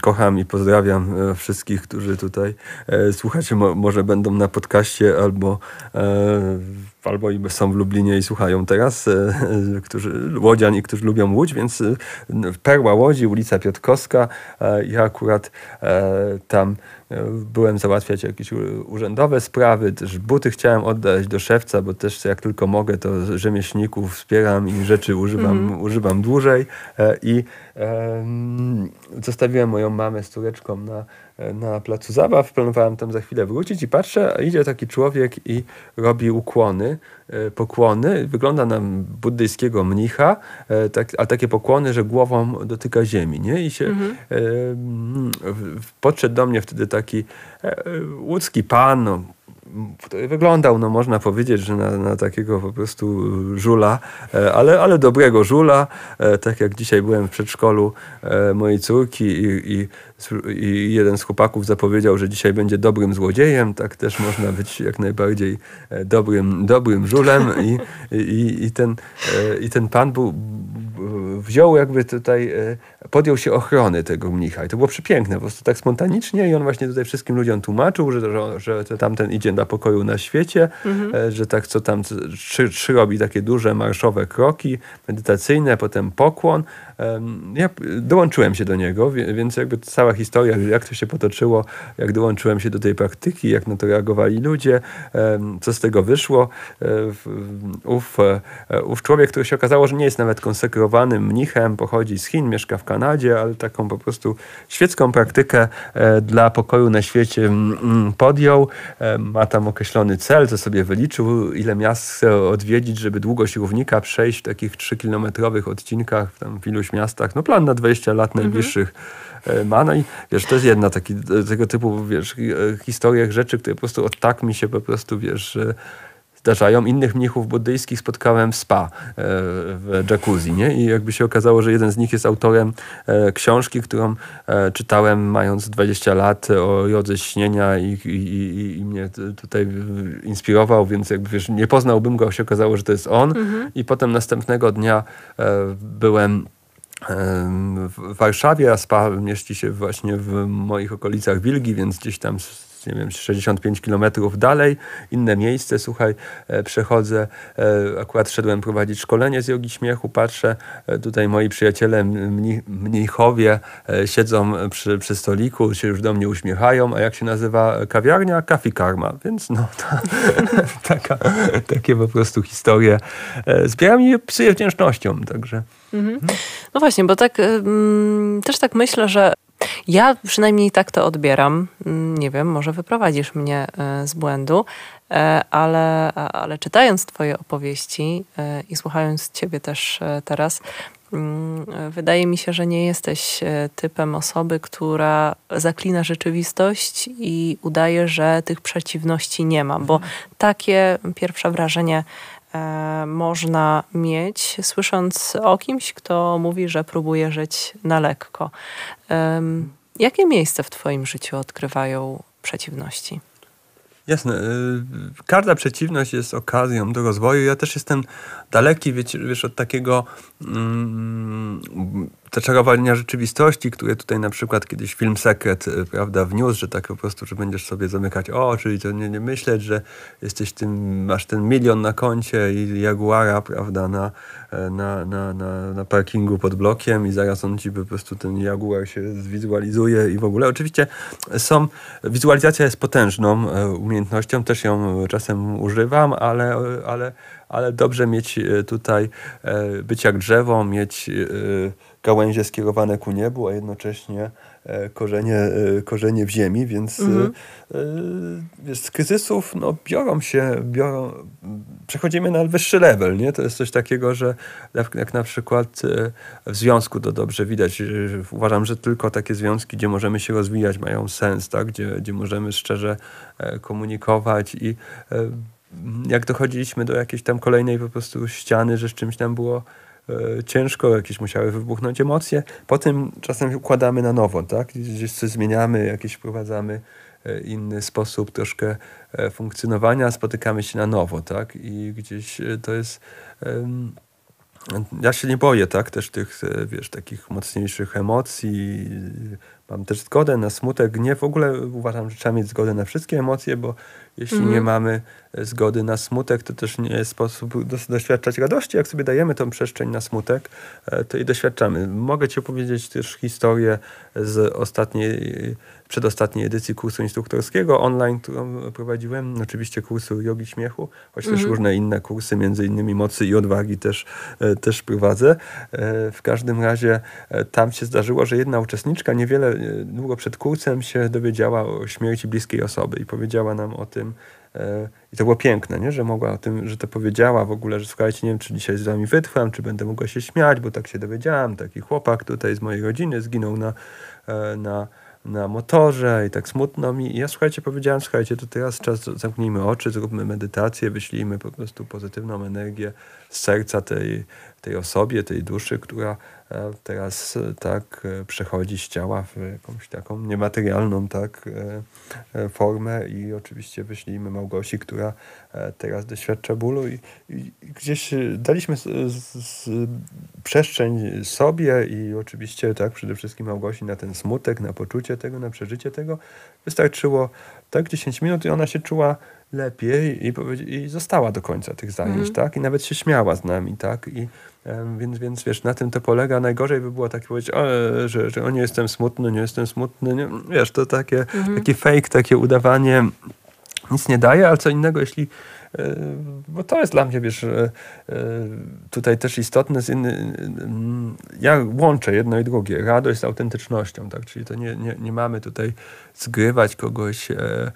kocham i pozdrawiam e, wszystkich, którzy tutaj słuchacie, może będą na podcaście albo albo są w Lublinie i słuchają teraz, którzy, łodziani, którzy lubią Łódź, więc perła Łodzi, ulica Piotrkowska. Ja akurat tam byłem załatwiać jakieś urzędowe sprawy, też buty chciałem oddać do szewca, bo też jak tylko mogę, to rzemieślników wspieram i rzeczy używam, mm. używam dłużej. E, I zostawiłem moją mamę z córeczką na, na placu zabaw, planowałem tam za chwilę wrócić i patrzę, a idzie taki człowiek i robi ukłony, e, pokłony. Wygląda na buddyjskiego mnicha, e, tak, a takie pokłony, że głową dotyka ziemi. Nie? I się mhm. podszedł do mnie wtedy taki łódzki pan, no, wyglądał, no można powiedzieć, że na, na takiego po prostu żula, e, ale, ale dobrego żula. E, tak jak dzisiaj byłem w przedszkolu e, mojej córki i, i, i jeden z chłopaków zapowiedział, że dzisiaj będzie dobrym złodziejem, tak też można być jak najbardziej dobrym, dobrym żulem i, i, i, ten, i ten pan był, wziął jakby tutaj, podjął się ochrony tego mnicha i to było przepiękne, po prostu tak spontanicznie i on właśnie tutaj wszystkim ludziom tłumaczył, że, że, że tamten idzie na pokoju na świecie, mhm. E, że tak co tam, trzy, trzy robi takie duże marszowe kroki medytacyjne, potem pokłon. Ja dołączyłem się do niego, więc jakby cała historia, jak to się potoczyło, jak dołączyłem się do tej praktyki, jak na to reagowali ludzie, co z tego wyszło. E, ów, e, ów człowiek, który się okazało, że nie jest nawet konsekrowanym mnichem, pochodzi z Chin, mieszka w Kanadzie, ale taką po prostu świecką praktykę dla pokoju na świecie podjął. Ma tam określony cel, co sobie wyliczył, ile miast chce odwiedzić, żeby długość równika przejść w takich 3-kilometrowych odcinkach tam w iluś miastach. No plan na 20 lat mhm. najbliższych e, ma. No i wiesz, to jest jedna taki, tego typu wiesz, e, historiach rzeczy, które po prostu od tak mi się po prostu, wiesz, zdarzają. Innych mnichów buddyjskich spotkałem w spa, e, w jacuzzi, nie? I jakby się okazało, że jeden z nich jest autorem e, książki, którą e, czytałem mając 20 lat o jodze śnienia i, i, i, i mnie tutaj inspirował, więc jakby wiesz, nie poznałbym go, się okazało, że to jest on. Mhm. I potem następnego dnia byłem w Warszawie, a spa mieści się właśnie w moich okolicach Wilgi, więc gdzieś tam nie wiem, 65 kilometrów dalej, inne miejsce, słuchaj, e, przechodzę, e, akurat szedłem prowadzić szkolenie z jogi śmiechu, patrzę, e, tutaj moi przyjaciele mnichowie siedzą przy, przy stoliku, się już do mnie uśmiechają, a jak się nazywa kawiarnia? Kafi Karma, więc no, ta, taka, takie po prostu historie zbieram i psyję wdzięcznością, także... Mhm. No właśnie, bo tak też tak myślę, że ja przynajmniej tak to odbieram. Mm, nie wiem, może wyprowadzisz mnie e, z błędu, e, ale, ale czytając Twoje opowieści e, i słuchając Ciebie też teraz, mm, wydaje mi się, że nie jesteś typem osoby, która zaklina rzeczywistość i udaje, że tych przeciwności nie ma, bo mhm. takie pierwsze wrażenie można mieć, słysząc o kimś, kto mówi, że próbuje żyć na lekko. Jakie miejsce w Twoim życiu odgrywają przeciwności? Jasne. Y, każda przeciwność jest okazją do rozwoju. Ja też jestem daleki, wiesz od takiego mm, zaczarowania rzeczywistości, które tutaj na przykład kiedyś film Sekret, y, prawda, wniósł, że tak po prostu, że będziesz sobie zamykać oczy i to nie, nie myśleć, że jesteś tym, masz ten milion na koncie i Jaguara, prawda, na, e, na, na, na, na parkingu pod blokiem i zaraz on ci po prostu ten Jaguar się zwizualizuje i w ogóle. Oczywiście są, wizualizacja jest potężną e, umiejętnością, też ją czasem używam, ale, ale, ale dobrze mieć e, tutaj, być jak drzewo, mieć gałęzie skierowane ku niebu, a jednocześnie e, korzenie, e, korzenie w ziemi, więc mhm. E, z kryzysów no, biorą się, biorą, przechodzimy na wyższy level. Nie? To jest coś takiego, że jak, jak na przykład w związku to dobrze widać. Uważam, że tylko takie związki, gdzie możemy się rozwijać, mają sens, tak? gdzie, gdzie możemy szczerze komunikować i jak dochodziliśmy do jakiejś tam kolejnej po prostu ściany, że z czymś tam było ciężko, jakieś musiały wybuchnąć emocje. Potem czasem układamy na nowo, tak? Gdzieś coś zmieniamy, jakieś wprowadzamy e, inny sposób troszkę e, funkcjonowania, spotykamy się na nowo, tak? I gdzieś to jest... Ja się nie boję, tak? Też tych, wiesz, takich mocniejszych emocji. Mam też zgodę na smutek, gniew. W ogóle uważam, że trzeba mieć zgodę na wszystkie emocje, bo jeśli nie mhm. mamy e, zgody na smutek, to też nie jest sposób doświadczać radości. Jak sobie dajemy tą przestrzeń na smutek, e, to i doświadczamy. Mogę Ci opowiedzieć też historię z ostatniej, przedostatniej edycji kursu instruktorskiego online, którą prowadziłem. Oczywiście kursu jogi śmiechu, choć też mhm. różne inne kursy, między innymi mocy i odwagi też, e, też prowadzę. W każdym razie tam się zdarzyło, że jedna uczestniczka niewiele długo przed kursem się dowiedziała o śmierci bliskiej osoby i powiedziała nam o tym. E, I to było piękne, nie? że mogła o tym, że to powiedziała w ogóle, że słuchajcie, nie wiem, czy dzisiaj z wami wytrwam, czy będę mogła się śmiać, bo tak się dowiedziałam. Taki chłopak tutaj z mojej rodziny zginął na, e, na, na motorze i tak smutno mi. I ja słuchajcie, powiedziałam, słuchajcie, to teraz czas, zamknijmy oczy, zróbmy medytację, wyślijmy po prostu pozytywną energię z serca tej, tej osobie, tej duszy, która e, teraz e, tak e, przechodzi z ciała w jakąś taką niematerialną tak formę i oczywiście wyślijmy Małgosi, która teraz doświadcza bólu i, i gdzieś daliśmy z, z, przestrzeń sobie i oczywiście tak przede wszystkim Małgosi na ten smutek, na poczucie tego, na przeżycie tego. Wystarczyło tak 10 minut i ona się czuła lepiej i, i została do końca tych zajęć, mm. tak? I nawet się śmiała z nami, tak? I więc, więc wiesz, na tym to polega. Najgorzej by było takie powiedzieć, że, że o, nie jestem smutny, nie jestem smutny. Nie, wiesz, to takie, mhm. taki fake, takie udawanie nic nie daje, ale co innego, jeśli e, bo to jest dla mnie, wiesz, e, tutaj też istotne. Inny, ja łączę jedno i drugie. Radość z autentycznością, tak? Czyli to nie, nie, nie mamy tutaj zgrywać kogoś E,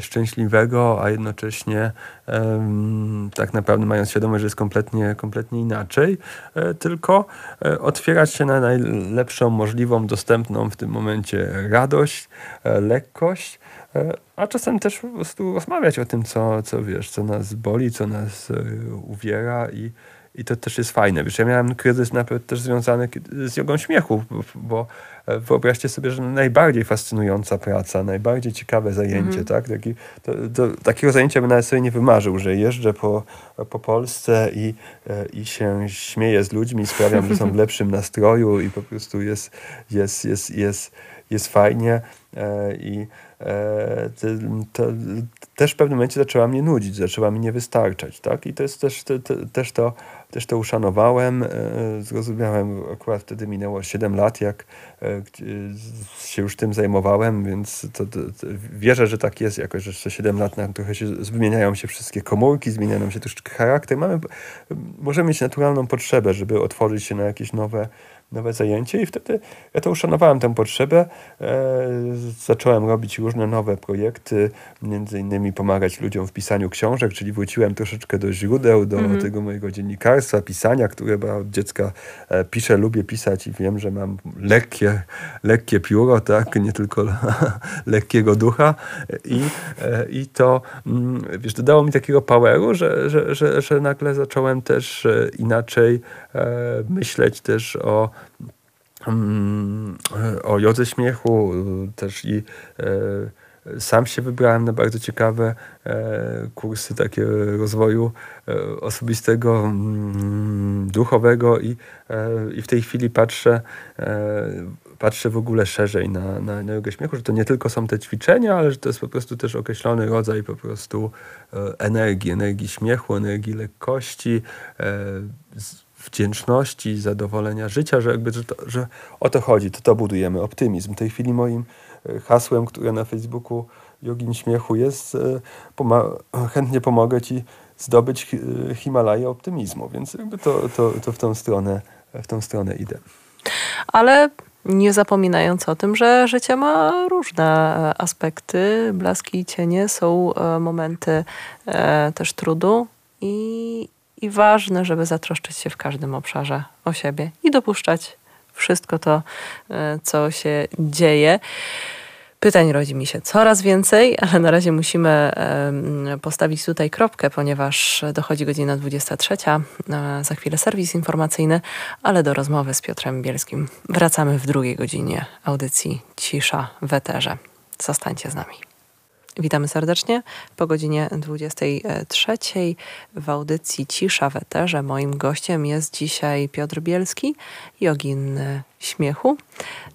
szczęśliwego, a jednocześnie tak naprawdę mając świadomość, że jest kompletnie, kompletnie inaczej, e, tylko e, otwierać się na najlepszą możliwą, dostępną w tym momencie radość, lekkość, a czasem też po prostu rozmawiać o tym, co, co wiesz, co nas boli, co nas uwiera i, i to też jest fajne. Wiesz, ja miałem kryzys nawet też związany z jogą śmiechu, bo wyobraźcie sobie, że najbardziej fascynująca praca, najbardziej ciekawe zajęcie, mm -hmm. tak? Taki, to, to, takiego zajęcia bym nawet sobie nie wymarzył, że jeżdżę po, po Polsce i, i się śmieję z ludźmi, sprawiam, że są w lepszym nastroju i po prostu jest, jest, jest, jest, jest fajnie e, i e, to, też w pewnym momencie zaczęła mnie nudzić, zaczęła mi nie wystarczać, tak? I to jest też, te, te, też, to, też to uszanowałem, e, zrozumiałem, akurat wtedy minęło 7 lat, jak się już tym zajmowałem, więc to, to, to wierzę, że tak jest jakoś, że jeszcze 7 lat nam trochę się zmieniają się wszystkie komórki, zmienia nam się troszeczkę charakter. Mamy, możemy mieć naturalną potrzebę, żeby otworzyć się na jakieś nowe nowe zajęcie i wtedy ja to uszanowałem tę potrzebę. E, zacząłem robić różne nowe projekty, między innymi pomagać ludziom w pisaniu książek, czyli wróciłem troszeczkę do źródeł, do mm -hmm. tego mojego dziennikarstwa, pisania, które od dziecka e, piszę, lubię pisać i wiem, że mam lekkie, lekkie pióro, tak, nie tylko lekkiego ducha i, e, i to, mm, wiesz, dodało mi takiego poweru, że, że, że, że nagle zacząłem też inaczej myśleć też o o jodze śmiechu też i e, sam się wybrałem na bardzo ciekawe e, kursy takie rozwoju osobistego, mm, duchowego i, i w tej chwili patrzę, patrzę w ogóle szerzej na, na, na jogę śmiechu, że to nie tylko są te ćwiczenia, ale że to jest po prostu też określony rodzaj po prostu energii, energii śmiechu, energii lekkości, wdzięczności, zadowolenia życia, że jakby że, to, że o to chodzi, to to budujemy, optymizm. W tej chwili moim e, hasłem, które na Facebooku Jogin Śmiechu jest, e, chętnie pomogę Ci zdobyć e, Himalaję optymizmu, więc jakby to, to, to w, tą stronę, w tą stronę idę. Ale nie zapominając o tym, że życie ma różne aspekty, blaski i cienie, są momenty też trudu i, i ważne, żeby zatroszczyć się w każdym obszarze o siebie i dopuszczać wszystko to, e, co się dzieje. Pytań rodzi mi się coraz więcej, ale na razie musimy postawić tutaj kropkę, ponieważ dochodzi godzina 23. E, za chwilę serwis informacyjny, ale do rozmowy z Piotrem Bielskim wracamy w drugiej godzinie audycji Cisza w Eterze. Zostańcie z nami. Witamy serdecznie po godzinie 23 w audycji Cisza w Eterze. Moim gościem jest dzisiaj Piotr Bielski, jogin śmiechu,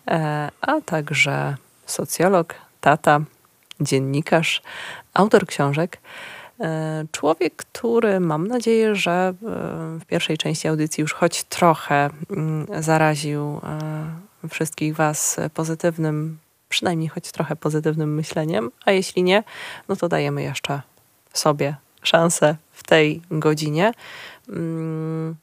e, a także socjolog, tata, dziennikarz, autor książek. E, człowiek, który mam nadzieję, że e, w pierwszej części audycji już choć trochę mm, zaraził wszystkich Was pozytywnym przynajmniej choć trochę pozytywnym myśleniem, a jeśli nie, no to dajemy jeszcze sobie szansę w tej godzinie. Mm,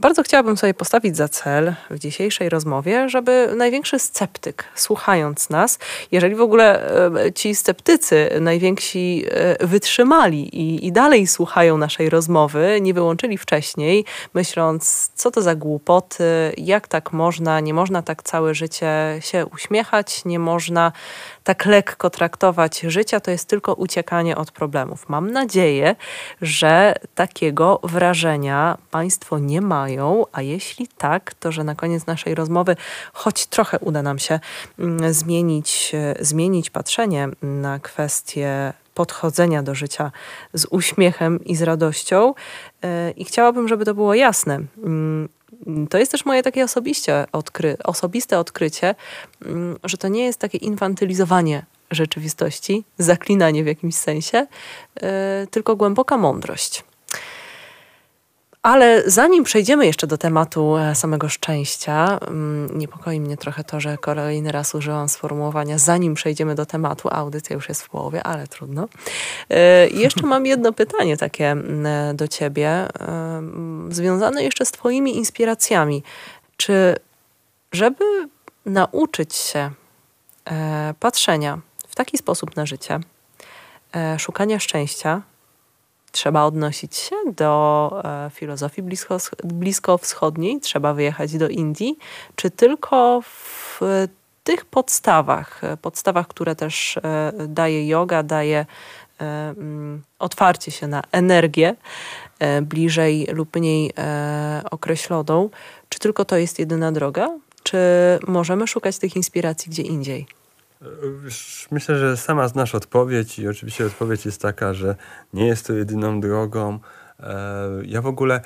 bardzo chciałabym sobie postawić za cel w dzisiejszej rozmowie, żeby największy sceptyk, słuchając nas, jeżeli w ogóle e, ci sceptycy najwięksi e, wytrzymali i, i dalej słuchają naszej rozmowy, nie wyłączyli wcześniej, myśląc, co to za głupoty, jak tak można, nie można tak całe życie się uśmiechać, nie można tak lekko traktować życia, to jest tylko uciekanie od problemów. Mam nadzieję, że takiego wrażenia Państwo nie mają, a jeśli tak, to że na koniec naszej rozmowy choć trochę uda nam się mm, zmienić, e, zmienić patrzenie na kwestie podchodzenia do życia z uśmiechem i z radością. E, I chciałabym, żeby to było jasne. To jest też moje takie osobiście odkry osobiste odkrycie, mm, że to nie jest takie infantylizowanie rzeczywistości, zaklinanie w jakimś sensie, yy, tylko głęboka mądrość. Ale zanim przejdziemy jeszcze do tematu e, samego szczęścia, mm, niepokoi mnie trochę to, że kolejny raz użyłam sformułowania zanim przejdziemy do tematu, audycja już jest w połowie, ale trudno. E, jeszcze mam jedno pytanie takie mm, do ciebie, e, związane jeszcze z twoimi inspiracjami. Czy żeby nauczyć się patrzenia w taki sposób na życie, szukania szczęścia, trzeba odnosić się do e, filozofii blisko, bliskowschodniej, trzeba wyjechać do Indii, czy tylko w tych podstawach, podstawach, które też e, daje yoga, daje mm, otwarcie się na energię bliżej lub mniej określoną. Czy tylko to jest jedyna droga? Czy możemy szukać tych inspiracji gdzie indziej? Myślę, że sama znasz odpowiedź i oczywiście odpowiedź jest taka, że nie jest to jedyną drogą. E, ja w ogóle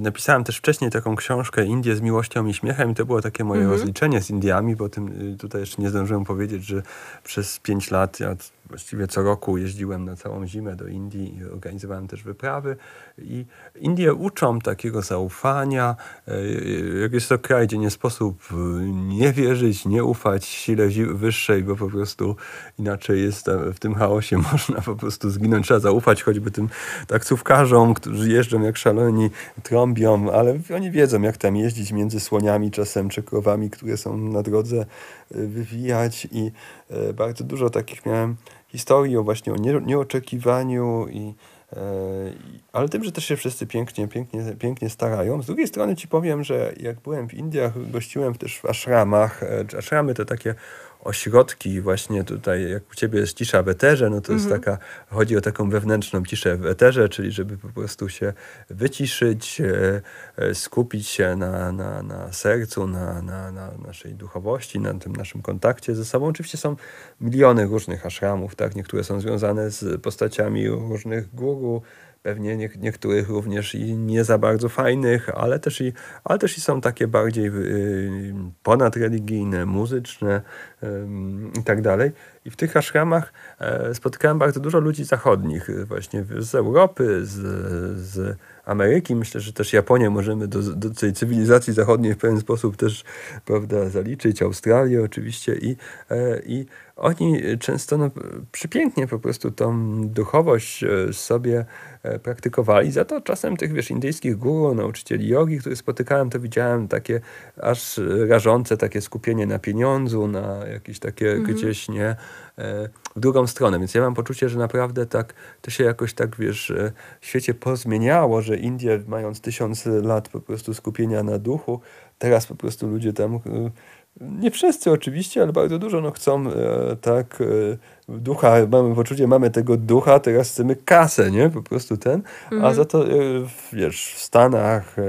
napisałem też wcześniej taką książkę Indie z miłością i śmiechem i to było takie moje mhm. rozliczenie z Indiami, bo tym y, tutaj jeszcze nie zdążyłem powiedzieć, że przez pięć lat ja właściwie co roku jeździłem na całą zimę do Indii i organizowałem też wyprawy. I Indie uczą takiego zaufania. E, jak jest to kraj, gdzie nie sposób e, nie wierzyć, nie ufać sile wyższej, bo po prostu inaczej jest w tym chaosie, można po prostu zginąć. Trzeba zaufać choćby tym taksówkarzom, którzy jeżdżą jak szaleni, trąbią, ale oni wiedzą, jak tam jeździć między słoniami czasem, czy krowami, które są na drodze, e, wywijać i bardzo dużo takich miałem historii o właśnie o nie, nieoczekiwaniu i e, ale tym, że też się wszyscy pięknie, pięknie, pięknie starają. Z drugiej strony ci powiem, że jak byłem w Indiach, gościłem też w ashramach. E, ashramy to takie ośrodki właśnie tutaj, jak u ciebie jest cisza w eterze, no to jest mhm. taka, chodzi o taką wewnętrzną ciszę w eterze, czyli żeby po prostu się wyciszyć, e, e, skupić się na, na, na sercu, na, na, na naszej duchowości, na tym naszym kontakcie ze sobą. Oczywiście są miliony różnych ashramów, tak? Niektóre są związane z postaciami różnych guru, pewnie nie, niektórych również i nie za bardzo fajnych, ale też i, ale też i są takie bardziej y, ponadreligijne, muzyczne y, i w tych ashramach y, spotkałem bardzo dużo ludzi zachodnich, y, właśnie z Europy, z, z Ameryki. Myślę, że też Japonię możemy do, do tej cywilizacji zachodniej w pewien sposób też prawda, zaliczyć, Australię oczywiście i, e, i oni często no, przypięknie po prostu tą duchowość e, sobie e, praktykowali. Za to czasem tych, wiesz, indyjskich guru, nauczycieli jogi, których spotykałem, to widziałem takie aż rażące takie skupienie na pieniądzu, na jakieś takie mhm. gdzieś, nie, e, w drugą stronę. Więc ja mam poczucie, że naprawdę tak, to się jakoś tak, wiesz, w świecie pozmieniało, że Indie mając tysiąc lat po prostu skupienia na duchu, teraz po prostu ludzie tam nie wszyscy oczywiście, ale bardzo dużo no, chcą e, tak e, ducha, mamy poczucie, mamy tego ducha, teraz chcemy kasę, nie? Po prostu ten. Mhm. A za to, e, wiesz, w Stanach, e,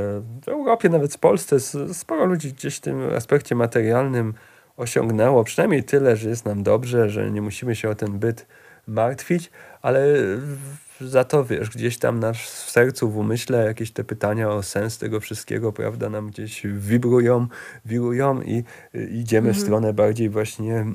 w Europie, nawet w Polsce sporo ludzi gdzieś w tym aspekcie materialnym osiągnęło przynajmniej tyle, że jest nam dobrze, że nie musimy się o ten byt martwić, ale za to, wiesz, gdzieś tam nasz w sercu, w umyśle jakieś te pytania o sens tego wszystkiego, prawda, nam gdzieś wibrują, wirują i idziemy mhm. w stronę bardziej właśnie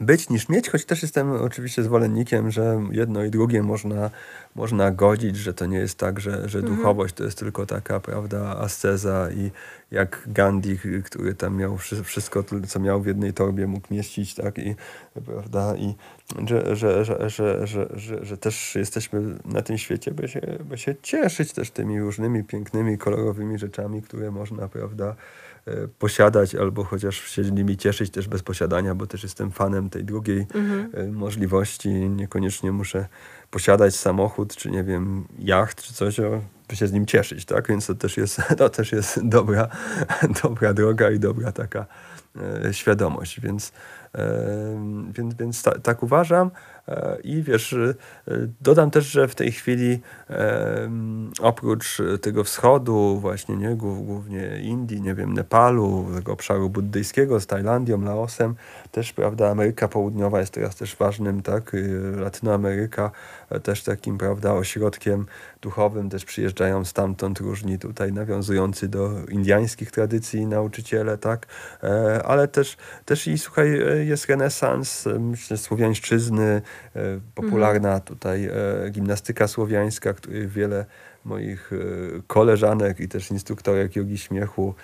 być niż mieć, choć też jestem oczywiście zwolennikiem, że jedno i drugie można, można godzić, że to nie jest tak, że, że mhm. duchowość to jest tylko taka, prawda, asceza i jak Gandhi, który tam miał wszystko, co miał w jednej torbie, mógł mieścić, tak, i prawda, i że, że, że, że, że, że, że też jesteśmy na tym świecie, by się, by się cieszyć też tymi różnymi pięknymi, kolorowymi rzeczami, które można, prawda, posiadać, albo chociaż się nimi cieszyć też bez posiadania, bo też jestem fanem tej drugiej mhm. E, możliwości. Niekoniecznie muszę posiadać samochód, czy nie wiem, jacht, czy coś, by się z nim cieszyć, tak? Więc to też jest, to też jest dobra, dobra droga i dobra taka e, świadomość. Więc, e, więc, więc ta, tak uważam. I wiesz, e, dodam też, że w tej chwili oprócz tego wschodu, właśnie nie, głównie Indii, nie wiem, Nepalu, tego obszaru buddyjskiego z Tajlandią, Laosem, też, prawda, Ameryka Południowa jest teraz też ważnym, tak, Latynoameryka e, też takim, prawda, ośrodkiem duchowym, też przyjeżdżają stamtąd różni tutaj nawiązujący do indiańskich tradycji nauczyciele, tak, ale też, też i słuchaj, jest renesans, myślę, słowiańszczyzny, E, popularna mhm. tutaj e, gimnastyka słowiańska, której wiele moich e, koleżanek i też instruktorek jogi śmiechu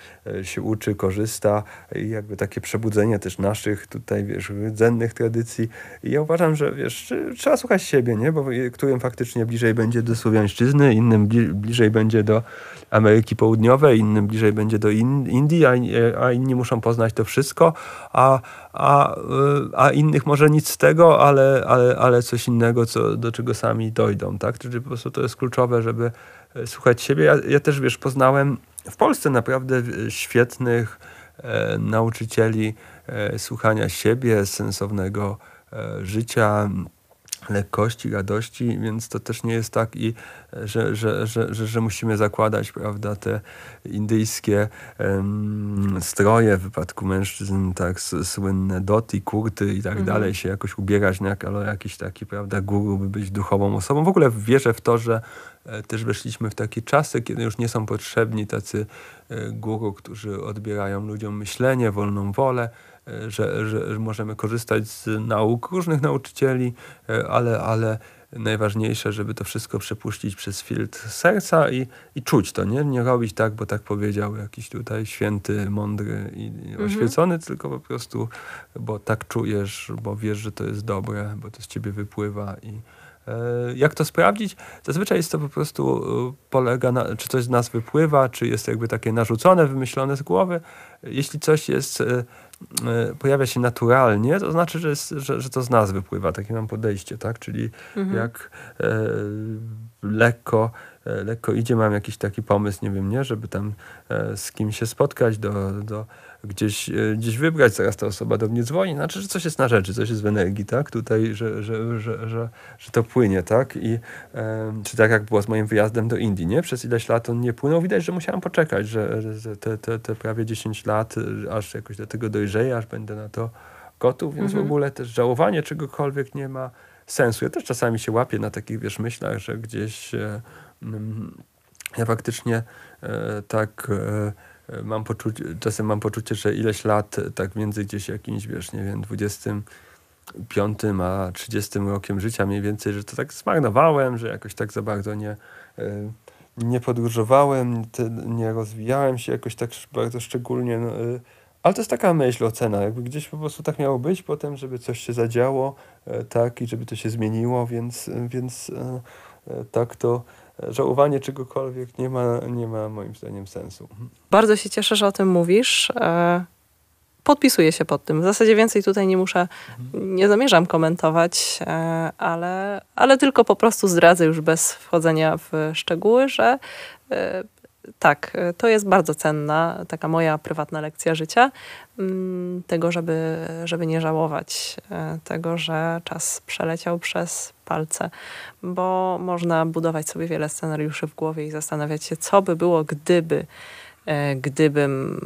się uczy, korzysta i jakby takie przebudzenie też naszych tutaj, wiesz, rdzennych tradycji. I ja uważam, że wiesz, trzeba słuchać siebie, nie? Bo którym faktycznie bliżej będzie do słowiańszczyzny, innym bliżej będzie do Ameryki Południowej, innym bliżej będzie do Indii, a, inni muszą poznać to wszystko, a, a, a innych może nic z tego, ale, ale, ale coś innego, co, do czego sami dojdą, tak? Czyli po prostu to jest kluczowe, żeby e, słuchać siebie. Ja, ja też, wiesz, poznałem w Polsce naprawdę świetnych e, nauczycieli e, słuchania siebie, sensownego e, życia, lekkości, radości, więc to też nie jest tak, i, że, że, że, że, że musimy zakładać prawda, te indyjskie stroje w wypadku mężczyzn, tak słynne doty, kurty i tak mhm. dalej, się jakoś ubierać, jak, ale jakiś taki prawda, guru by być duchową osobą. W ogóle wierzę w to, że e, też weszliśmy w takie czasy, kiedy już nie są potrzebni tacy e, guru, którzy odbierają ludziom myślenie, wolną wolę, że, że, możemy korzystać z nauk różnych nauczycieli, e, ale, ale najważniejsze, żeby to wszystko przepuścić przez filtr serca i, i czuć to, nie? Nie robić tak, bo tak powiedział jakiś tutaj święty, mądry i mhm. oświecony, tylko po prostu, bo tak czujesz, bo wiesz, że to jest dobre, bo to z ciebie wypływa i e, jak to sprawdzić? Zazwyczaj jest to po prostu e, polega na, czy coś z nas wypływa, czy jest jakby takie narzucone, wymyślone z głowy. Jeśli coś jest pojawia się naturalnie, to znaczy, że, jest, że, że to z nas wypływa. Takie mam podejście, tak? Czyli mhm. jak e, lekko, e, lekko idzie, mam jakiś taki pomysł, nie wiem, nie, żeby tam e, z kim się spotkać, do, do gdzieś, e, gdzieś wybrać, zaraz ta osoba do mnie dzwoni, znaczy, że coś jest na rzeczy, coś jest w energii, tak? Tutaj, że, że, że, że, że to płynie, tak? I czy tak jak było z moim wyjazdem do Indii, nie? Przez ileś lat on nie płynął. Widać, że musiałem poczekać, że, te, te, te prawie 10 lat, aż jakoś do tego dojrzeję, aż będę na to gotów, więc mhm. w ogóle też żałowanie czegokolwiek nie ma sensu. Ja też czasami się łapię na takich, wiesz, myślach, że gdzieś e, mm, ja faktycznie e, tak e, mam poczucie, czasem mam poczucie, że ileś lat tak między gdzieś jakimś, wiesz, nie wiem, 25 a 30 rokiem życia mniej więcej, że to tak zmarnowałem, że jakoś tak za bardzo nie, e, nie podróżowałem, nie rozwijałem się jakoś tak bardzo szczególnie. No, e, ale to jest taka myśl, ocena, jakby gdzieś po prostu tak miało być potem, żeby coś się zadziało, e, tak, i żeby to się zmieniło, więc, więc tak to żałowanie czegokolwiek nie ma, nie ma moim zdaniem sensu. Bardzo się cieszę, że o tym mówisz. E, podpisuję się pod tym. W zasadzie więcej tutaj nie muszę, nie zamierzam komentować, e, ale, ale tylko po prostu zdradzę już bez wchodzenia w szczegóły, że e, tak, e, to jest bardzo cenna, taka moja prywatna lekcja życia, mm, tego, żeby, żeby nie żałować e, tego, że czas przeleciał przez palce, bo można budować sobie wiele scenariuszy w głowie i zastanawiać się, co by było, gdyby e, gdybym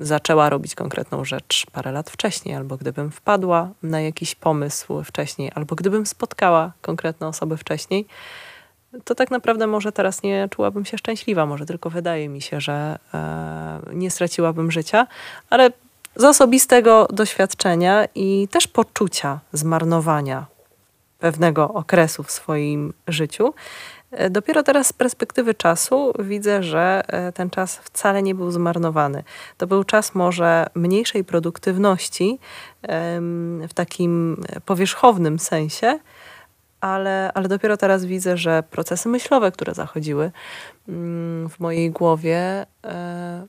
zaczęła robić konkretną rzecz parę lat wcześniej, albo gdybym wpadła na jakiś pomysł wcześniej, albo gdybym spotkała konkretne osoby wcześniej to tak naprawdę może teraz nie czułabym się szczęśliwa, może tylko wydaje mi się, że e, nie straciłabym życia, ale z osobistego doświadczenia i też poczucia zmarnowania pewnego okresu w swoim życiu, e, Dopiero teraz z perspektywy czasu widzę, że e, ten czas wcale nie był zmarnowany. To był czas może mniejszej produktywności w takim powierzchownym sensie, ale, ale dopiero teraz widzę, że procesy myślowe, które zachodziły mm, w mojej głowie, e,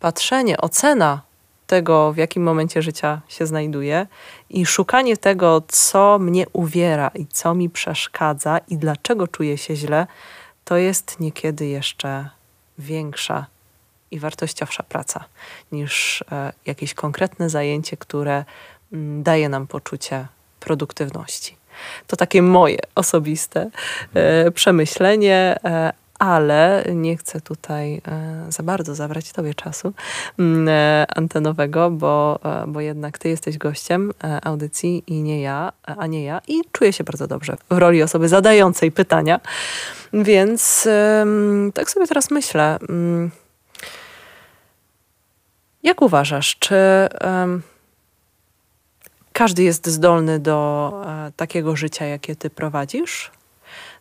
patrzenie, ocena tego, w jakim momencie życia się znajduję i szukanie tego, co mnie uwiera i co mi przeszkadza i dlaczego czuję się źle, to jest niekiedy jeszcze większa i wartościowsza praca niż e, jakieś konkretne zajęcie, które mm, daje nam poczucie produktywności. To takie moje osobiste e, przemyślenie, e, ale nie chcę tutaj e, za bardzo zabrać Tobie czasu mm, antenowego, bo, bo jednak Ty jesteś gościem audycji i nie ja, a nie ja. I czuję się bardzo dobrze w roli osoby zadającej pytania. Więc tak sobie teraz myślę. Mm, jak uważasz, czy każdy jest zdolny do e, takiego życia, jakie ty prowadzisz,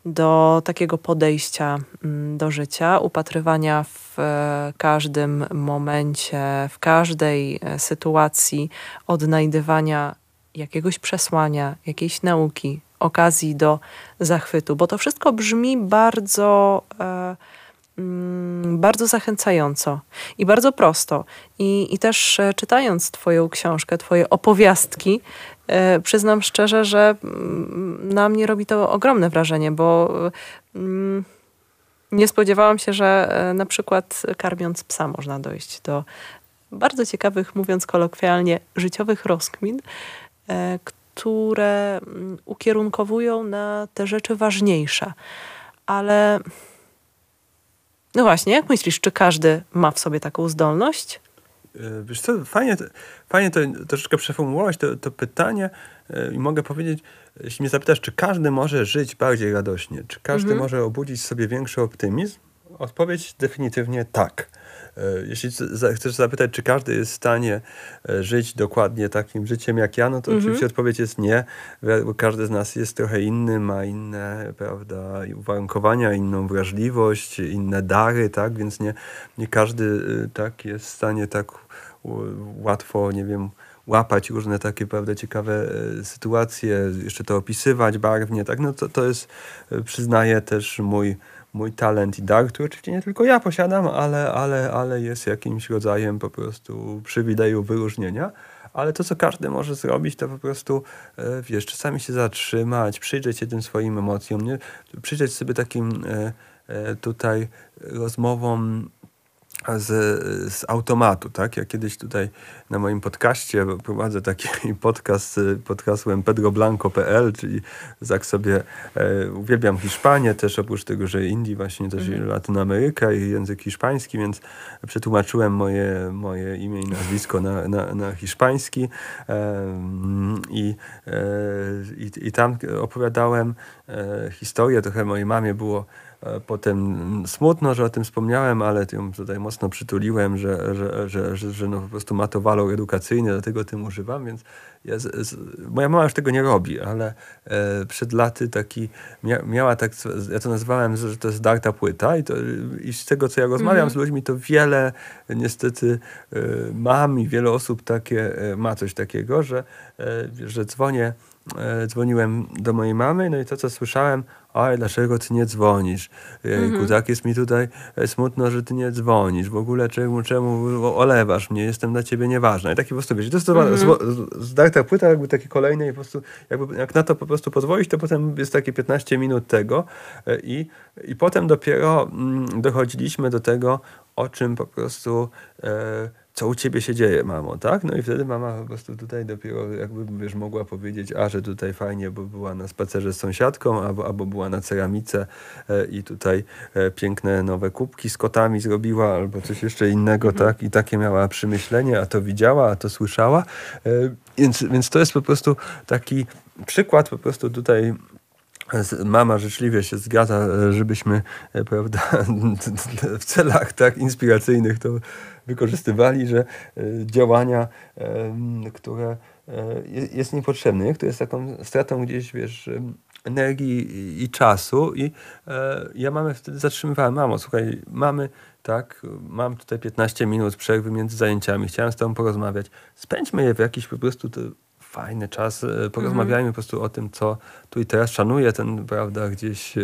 do takiego podejścia mm, do życia, upatrywania w e, każdym momencie, w każdej e, sytuacji, odnajdywania jakiegoś przesłania, jakiejś nauki, okazji do zachwytu, bo to wszystko brzmi bardzo. Bardzo zachęcająco i bardzo prosto. I, i też e, czytając Twoją książkę, Twoje opowiastki, e, przyznam szczerze, że mm, na mnie robi to ogromne wrażenie, bo mm, nie spodziewałam się, że e, na przykład karmiąc psa można dojść do bardzo ciekawych, mówiąc kolokwialnie, życiowych rozkmin, które mm, ukierunkowują na te rzeczy ważniejsze. Ale no właśnie, jak myślisz, czy każdy ma w sobie taką zdolność? E, wiesz co, fajnie, fajnie to troszeczkę przeformułować to, to pytanie e, i mogę powiedzieć, jeśli mnie zapytasz, czy każdy może żyć bardziej radośnie, czy każdy mhm. może obudzić sobie większy optymizm, odpowiedź definitywnie tak. E, jeśli chcesz zapytać, czy każdy jest w stanie e, żyć dokładnie takim życiem jak ja, no to mhm. oczywiście odpowiedź jest nie, bo każdy z nas jest trochę inny, ma inne prawda, uwarunkowania, inną wrażliwość, inne dary, tak, więc nie, nie każdy e, tak jest w stanie tak łatwo, nie wiem, łapać różne takie, prawda, ciekawe sytuacje, jeszcze to opisywać barwnie, tak, no to, to jest, przyznaję też mój mój talent i dar, który oczywiście nie tylko ja posiadam, ale, ale, ale jest jakimś rodzajem po prostu przywileju wyróżnienia. Ale to, co każdy może zrobić, to po prostu, e, wiesz, czasami się zatrzymać, przyjrzeć się tym swoim emocjom, nie? przyjrzeć sobie takim e, e, tutaj rozmowom z, z automatu, tak? Ja kiedyś tutaj na moim podcaście prowadzę taki podcast pod hasłem pedroblanco.pl, czyli tak sobie e, uwielbiam Hiszpanię też, oprócz tego, że Indii właśnie też mhm. Latynoameryka i język hiszpański, więc przetłumaczyłem moje, moje imię i nazwisko na, na, na hiszpański e, i, e, i, i tam opowiadałem e, historię, trochę mojej mamie było potem smutno, że o tym wspomniałem, ale ją tutaj mocno przytuliłem, że, że, że, że, że no po prostu ma to walor edukacyjny, dlatego tym używam, więc ja z, z, moja mama już tego nie robi, ale e, przed laty taki mia, miała tak, ja to nazywałem, że to jest darta płyta i, to, i z tego, co ja rozmawiam mm -hmm. z ludźmi, to wiele niestety e, mam i wiele osób takie e, ma coś takiego, że, e, że dzwonię E, dzwoniłem do mojej mamy, no i to, co słyszałem, oj, dlaczego ty nie dzwonisz? Jejku, mhm. tak jest mi tutaj e, smutno, że ty nie dzwonisz. W ogóle czemu, czemu olewasz mnie? Jestem dla ciebie nieważna. I taki po prostu, wiesz, to jest mhm. zdarta płyta jakby takie kolejne i po prostu, jakby, jak na to po prostu pozwolić, to potem jest takie 15 minut tego e, i, i potem dopiero mm, dochodziliśmy do tego, o czym po prostu... E, co u ciebie się dzieje, mamo, tak? No i wtedy mama po prostu tutaj dopiero jakby, wiesz, mogła powiedzieć, a, że tutaj fajnie, bo była na spacerze z sąsiadką, albo, albo była na ceramice e, i tutaj e, piękne nowe kubki z kotami zrobiła, albo coś jeszcze innego, mhm. tak? I takie miała przemyślenie, a to widziała, a to słyszała. E, więc, więc to jest po prostu taki przykład po prostu tutaj Mama życzliwie się zgadza, żebyśmy prawda, w celach tak inspiracyjnych to wykorzystywali, że e, działania, które e, jest niepotrzebne, które jest taką stratą gdzieś, wiesz, energii i czasu. I e, ja mamy wtedy zatrzymywałem, mamo, słuchaj, mamy tak, mam tutaj 15 minut przerwy między zajęciami, chciałem z tobą porozmawiać, spędźmy je w jakiś po prostu fajny czas, porozmawiajmy mm -hmm. po prostu o tym, co tu i teraz szanuję ten, prawda, gdzieś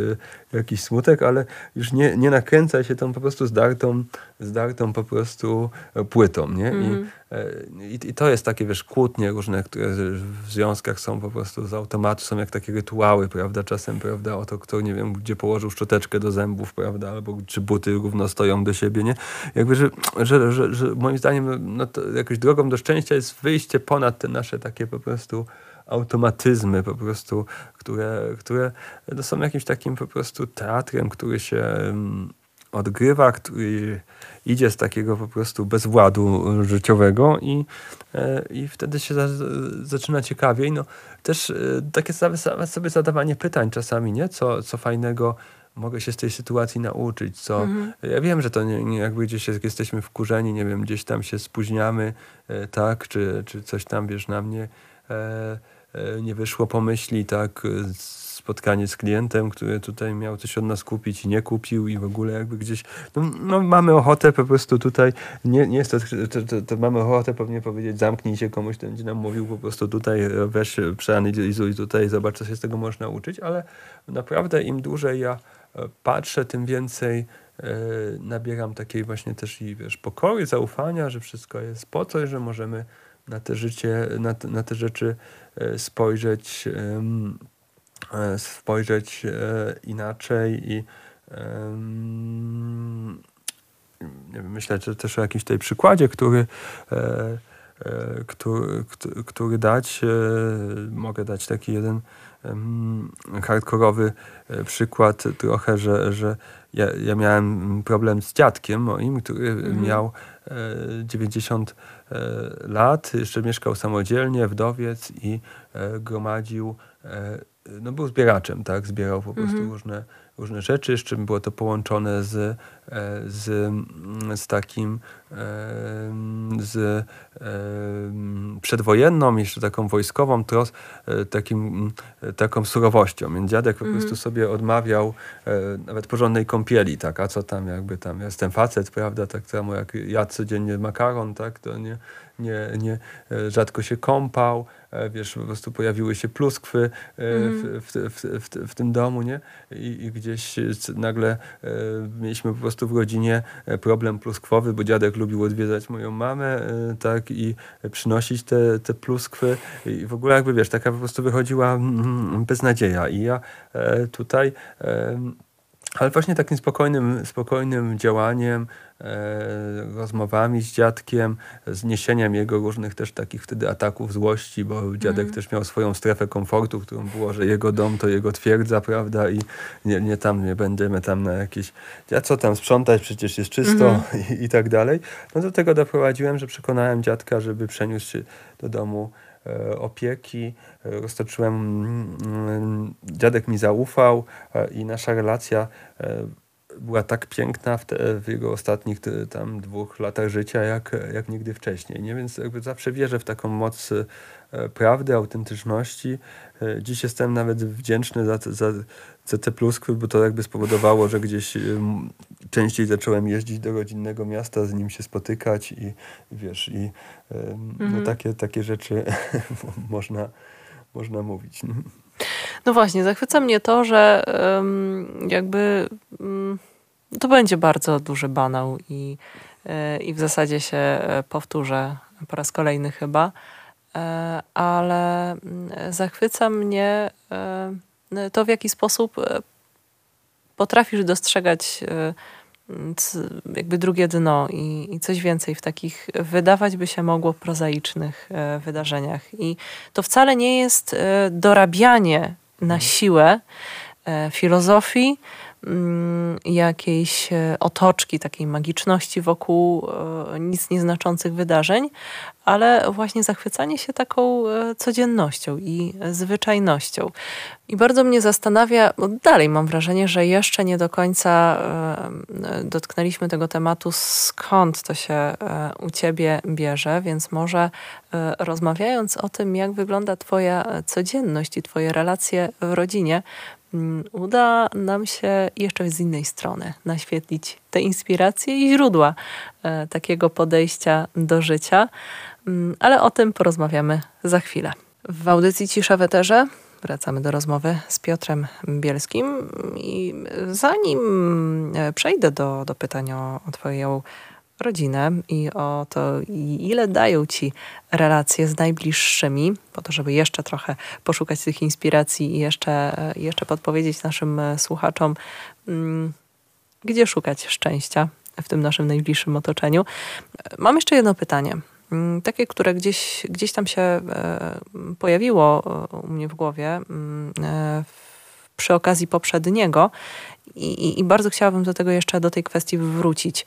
jakiś smutek, ale już nie, nie nakręcaj się tą po prostu zdartą, zdartą po prostu płytą, nie? Mm. I, mhm. e, i, I, to jest takie, wiesz, kłótnie różne, które w związkach są po prostu z automatu, są jak takie rytuały, prawda, czasem, prawda, o to, kto, nie wiem, gdzie położył szczoteczkę do zębów, prawda, albo czy buty równo stoją do siebie, nie? Jakby, że, że, że, że moim zdaniem, no to jakąś drogą do szczęścia jest wyjście ponad te nasze takie po prostu automatyzmy po prostu, które, które no są jakimś takim po prostu teatrem, który się mm, odgrywa, który idzie z takiego po prostu bezwładu życiowego i, e, i wtedy się za, zaczyna ciekawiej. No, też e, takie sobie zadawanie pytań czasami, nie? Co, co fajnego mogę się z tej sytuacji nauczyć, co... Mhm. Ja wiem, że to nie, nie jakby gdzieś jesteśmy wkurzeni, nie wiem, gdzieś tam się spóźniamy, e, tak, czy, czy coś tam, wiesz, na mnie... E, nie wyszło pomyśli, tak, spotkanie z klientem, który tutaj miał coś od nas kupić i nie kupił i w ogóle jakby gdzieś, no, no mamy ochotę po prostu tutaj, nie, nie jest to, to, to, to, mamy ochotę pewnie powiedzieć, zamknij się komuś, ten będzie nam mówił po prostu tutaj, weź, przeanalizuj tutaj, zobacz, co się z tego można nauczyć, ale naprawdę im dłużej ja e, patrzę, tym więcej e, nabieram takiej właśnie też i wiesz, pokory, zaufania, że wszystko jest po coś, że możemy na te życie, na te, na te rzeczy e, spojrzeć, e, spojrzeć e, inaczej i myślę że też o jakimś tej przykładzie, który, który, który dać. Mogę dać taki jeden hardkorowy przykład trochę, że, że ja, ja miałem problem z dziadkiem moim, który mhm. miał 90 lat, jeszcze mieszkał samodzielnie, wdowiec i gromadził no był zbieraczem, tak? Zbierał po prostu mhm. różne, różne rzeczy, z czym było to połączone z, e, z, mm, z takim e, z e, przedwojenną, jeszcze taką wojskową, tros, takim, taką surowością. Więc dziadek po prostu mhm. sobie odmawiał nawet porządnej kąpieli, tak? A co tam jakby tam, jestem facet, prawda? Tak samo jak ja codziennie makaron, tak? To nie, nie, nie, rzadko się kąpał, E, wiesz, po prostu pojawiły się pluskwy mm. w, w, w, w, tym domu, nie? I, I, gdzieś nagle mieliśmy po prostu w rodzinie problem pluskwowy, bo dziadek lubił odwiedzać moją mamę, tak, i przynosić te, te pluskwy i w ogóle jakby, wiesz, taka po prostu wychodziła mm, mm, beznadzieja i ja tutaj ale właśnie takim spokojnym, spokojnym działaniem, E, rozmowami z dziadkiem, zniesieniem jego różnych też takich wtedy ataków złości, bo dziadek mm. też miał swoją strefę komfortu, którą było, że jego dom to jego twierdza, prawda, i nie, nie tam, nie będziemy tam na jakieś, ja co tam sprzątać, przecież jest czysto mm -hmm. i, i tak dalej. No do tego doprowadziłem, że przekonałem dziadka, żeby przeniósł się do domu opieki, e, roztoczyłem, mm, dziadek mi zaufał i nasza relacja była tak piękna w, te, w jego ostatnich tam dwóch latach życia, jak, jak nigdy wcześniej. Nie? Więc jakby zawsze wierzę w taką moc e, prawdy, autentyczności. E, dziś jestem nawet wdzięczny za, za, pluskwy, bo to jakby spowodowało, że gdzieś częściej zacząłem jeździć do rodzinnego miasta, z nim się spotykać i wiesz, i no, mhm. takie, takie rzeczy można, można mówić. No właśnie, zachwyca mnie to, że jakby to będzie bardzo duży banał i, e, i w zasadzie się e, powtórzę po raz kolejny chyba, e, ale mm, zachwyca mnie to, w jaki sposób potrafisz dostrzegać jakby drugie dno i, i, coś więcej w takich, wydawać by się mogło, prozaicznych wydarzeniach. I to wcale nie jest dorabianie na mhm. siłę filozofii, Mm, jakiejś e, otoczki, takiej magiczności wokół e, nic nieznaczących wydarzeń, ale właśnie zachwycanie się taką e, codziennością i zwyczajnością. I bardzo mnie zastanawia, bo dalej mam wrażenie, że jeszcze nie do końca dotknęliśmy tego tematu, skąd to się u ciebie bierze, więc może rozmawiając o tym, jak wygląda Twoja codzienność i Twoje relacje w rodzinie, uda nam się jeszcze z innej strony naświetlić te inspiracje i źródła e, takiego podejścia do życia, mm, ale o tym porozmawiamy za chwilę. W audycji Cisza w Eterze wracamy do rozmowy z Piotrem Bielskim i zanim e, przejdę do, do pytań o, o Twoją rodzinę i o to, ile dają ci relacje z najbliższymi, po to, żeby jeszcze trochę poszukać tych inspiracji i jeszcze, jeszcze podpowiedzieć naszym e, słuchaczom, mm, gdzie szukać szczęścia w tym naszym najbliższym otoczeniu. Mam jeszcze jedno pytanie. Mm, takie, które gdzieś, gdzieś tam się e, pojawiło e, u mnie w głowie mm, przy okazji poprzedniego i, i, bardzo chciałabym do tego jeszcze, do tej kwestii wrócić.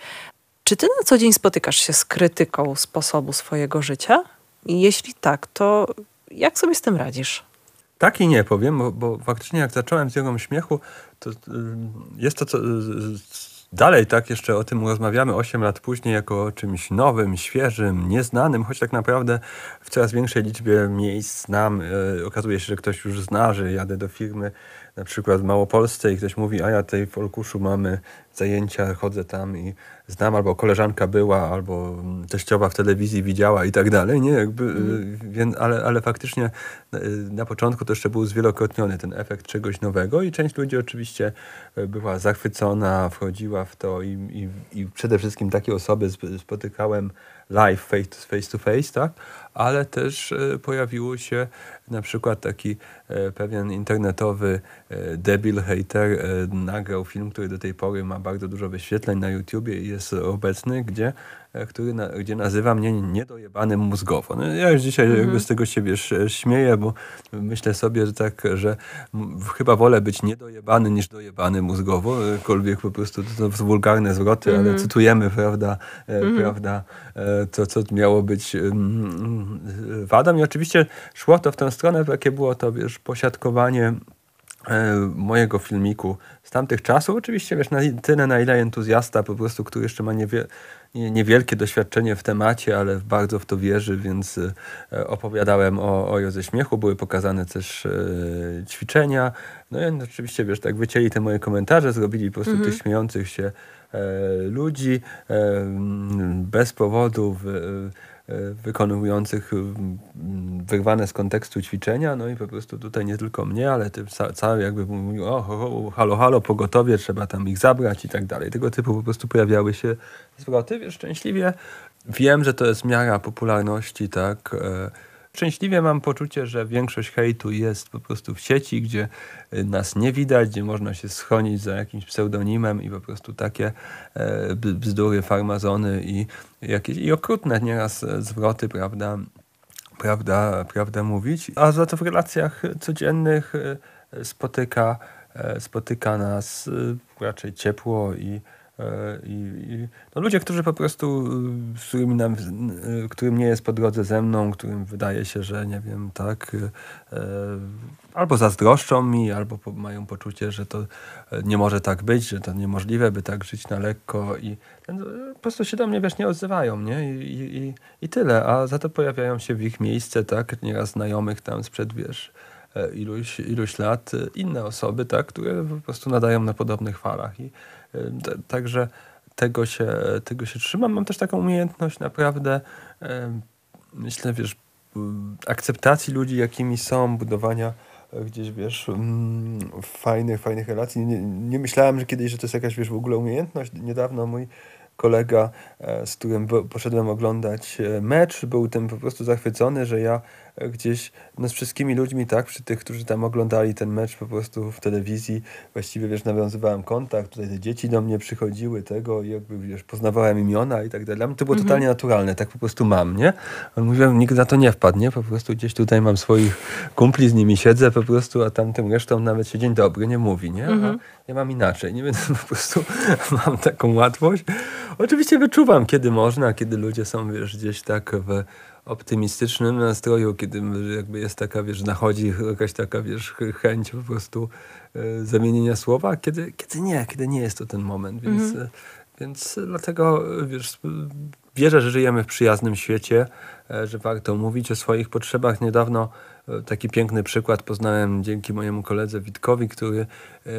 Czy ty na co dzień spotykasz się z krytyką sposobu swojego życia? I jeśli tak, to jak sobie z tym radzisz? Tak i nie powiem, bo, bo faktycznie jak zacząłem z jego śmiechu, to y, jest to co, dalej tak jeszcze o tym rozmawiamy 8 lat później jako o czymś nowym, świeżym, nieznanym, choć tak naprawdę w coraz większej liczbie miejsc znam. Y, okazuje się, że ktoś już zna, że jadę do firmy na przykład w Małopolsce i ktoś mówi, a ja tej w Olkuszu mamy zajęcia, chodzę tam i znam, albo koleżanka była, albo teściowa w telewizji widziała i tak dalej, nie? Jakby, mm. ale, ale faktycznie y, na początku to jeszcze był zwielokrotniony ten efekt czegoś nowego i część ludzi oczywiście y, była zachwycona, wchodziła w to i, i, i przede wszystkim takie osoby spotykałem live, face to face, to face tak? Ale też e, pojawiło się na przykład taki e, pewien internetowy e, debil hater nagrał film, który do tej pory ma bardzo dużo wyświetleń na YouTubie i jest obecny, gdzie który na, gdzie nazywa mnie niedojebanym mózgowo. No, ja już dzisiaj mhm. z tego się wiesz, śmieję, bo myślę sobie, że tak, że chyba wolę być niedojebany niż dojebany mózgowo, kolwiek po prostu to, to wulgarne zwroty, mhm. ale cytujemy, prawda, mhm. prawda, to co miało być wadą i oczywiście szło to w tę stronę, jakie było to, wiesz, posiadkowanie E, mojego filmiku z tamtych czasów. Oczywiście, wiesz, na tyle, na ile entuzjasta po prostu, który jeszcze ma niewie, nie, niewielkie doświadczenie w temacie, ale bardzo w to wierzy, więc e, opowiadałem o, o Joze Śmiechu, były pokazane też e, ćwiczenia. No i oczywiście, wiesz, tak wycięli te moje komentarze, zrobili po prostu mhm. tych śmiejących się e, ludzi bez powodu w, E, wykonujących wyrwane z kontekstu ćwiczenia, no i po prostu tutaj nie tylko mnie, ale cały jakby mówił, o, o, halo, halo, pogotowie, trzeba tam ich zabrać i tak dalej. Tego typu po prostu pojawiały się zwroty, więc szczęśliwie wiem, że to jest miara popularności, tak, e, Szczęśliwie mam poczucie, że większość hejtu jest po prostu w sieci, gdzie y, nas nie widać, gdzie można się schronić za jakimś pseudonimem i po prostu takie e, bzdury, farmazony i jakieś i okrutne nieraz e, zwroty, prawda, prawda, prawda mówić. A za to w relacjach codziennych e, spotyka, spotyka nas raczej ciepło i I, i no ludzie, którzy po prostu, y, z którymi nam, y, którym nie jest po drodze ze mną, którym wydaje się, że nie wiem, tak, e, albo zazdroszczą mi, albo mają poczucie, że to e, nie może tak być, że to niemożliwe, by tak żyć na lekko i po prostu się do mnie, wiesz, nie odzywają, nie? I, i, i tyle, a za to pojawiają się w ich miejsce, tak, nieraz znajomych tam sprzed, wiesz, iluś, iluś lat, inne osoby, tak, które po prostu nadają na podobnych falach i Także tego się, tego się trzymam. Mam też taką umiejętność naprawdę, myślę, wiesz, akceptacji ludzi, jakimi są, budowania e, gdzieś, wiesz, mm, fajnych, fajnych relacji. Nie, nie myślałem, że kiedyś, że to jest jakaś, wiesz, w ogóle umiejętność. Niedawno mój kolega, e, z którym poszedłem oglądać e, mecz, był tym po prostu zachwycony, że ja gdzieś no, z wszystkimi ludźmi, tak, przy tych, którzy tam oglądali ten mecz po prostu w telewizji, właściwie, wiesz, nawiązywałem kontakt, tutaj te dzieci do mnie przychodziły, tego i jakby, wiesz, poznawałem imiona i tak dalej. Dla mnie to było mhm. totalnie naturalne, tak po prostu mam, nie? On mówił, nikt na to nie wpadł, nie? Po prostu gdzieś tutaj mam swoich kumpli, z nimi siedzę po prostu, a tamtym resztą nawet się dzień dobry nie mówi, nie? Mhm. ja mam inaczej, nie wiem, po prostu mam taką łatwość. Oczywiście wyczuwam, kiedy można, kiedy ludzie są, wiesz, gdzieś tak w optymistycznym nastroju, kiedy jakby jest taka, wiesz, nachodzi jakaś taka, wiesz, chęć po prostu e, zamienienia słowa, kiedy, kiedy nie, kiedy nie jest to ten moment, więc, mhm. więc dlatego, wiesz, wierzę, że żyjemy w przyjaznym świecie, e, że warto mówić o swoich potrzebach. Niedawno Taki piękny przykład poznałem dzięki mojemu koledze Witkowi, który, e,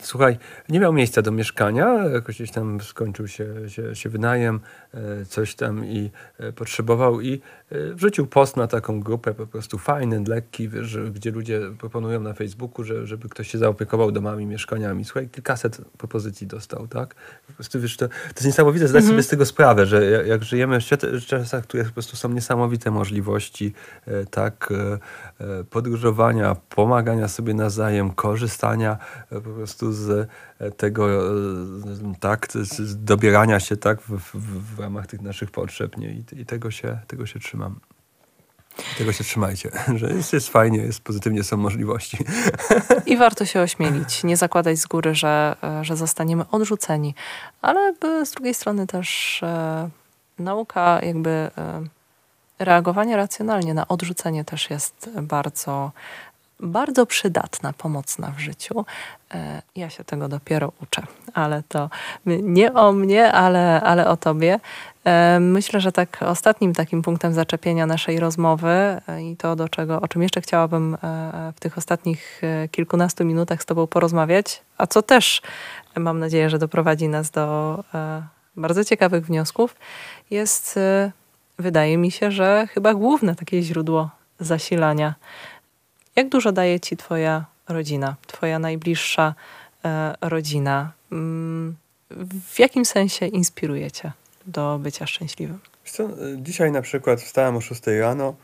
słuchaj, nie miał miejsca do mieszkania, jakoś gdzieś tam skończył się, się, się wynajem, e, coś tam i e, potrzebował i wrzucił post na taką grupę po prostu fajny, lekki, gdzie ludzie proponują na Facebooku, że, żeby ktoś się zaopiekował domami, mieszkaniami. Słuchaj, kilkaset propozycji dostał, tak? Po prostu, wiesz, to, to jest niesamowite, zdać sobie z tego sprawę, że jak, jak żyjemy w czasach, które po prostu są niesamowite możliwości, tak, podróżowania, pomagania sobie nawzajem, korzystania e, po prostu z e, tego, tak, z dobierania się tak w, w, w ramach tych naszych potrzeb. Nie? I, I, tego, się, tego się trzymam. Tego się trzymajcie, że jest, jest fajnie, jest pozytywnie, są możliwości. I warto się ośmielić, nie zakładać z góry, że, że zostaniemy odrzuceni, ale z drugiej strony też e, nauka jakby e, reagowanie racjonalnie na odrzucenie też jest bardzo, bardzo przydatna, pomocna w życiu. E, ja się tego dopiero uczę, ale to nie o mnie, ale, ale o tobie. E, myślę, że tak ostatnim takim punktem zaczepienia naszej rozmowy e, i to, do czego, o czym jeszcze chciałabym w tych ostatnich kilkunastu minutach z Tobą porozmawiać, a co też mam nadzieję, że doprowadzi nas do bardzo ciekawych wniosków, jest wydaje mi się, że chyba główne takie źródło zasilania. Jak dużo daje ci Twoja rodzina, Twoja najbliższa e, rodzina? Mm, w jakim sensie inspiruje Cię do bycia szczęśliwym? Co, dzisiaj na przykład wstałem o 6 rano,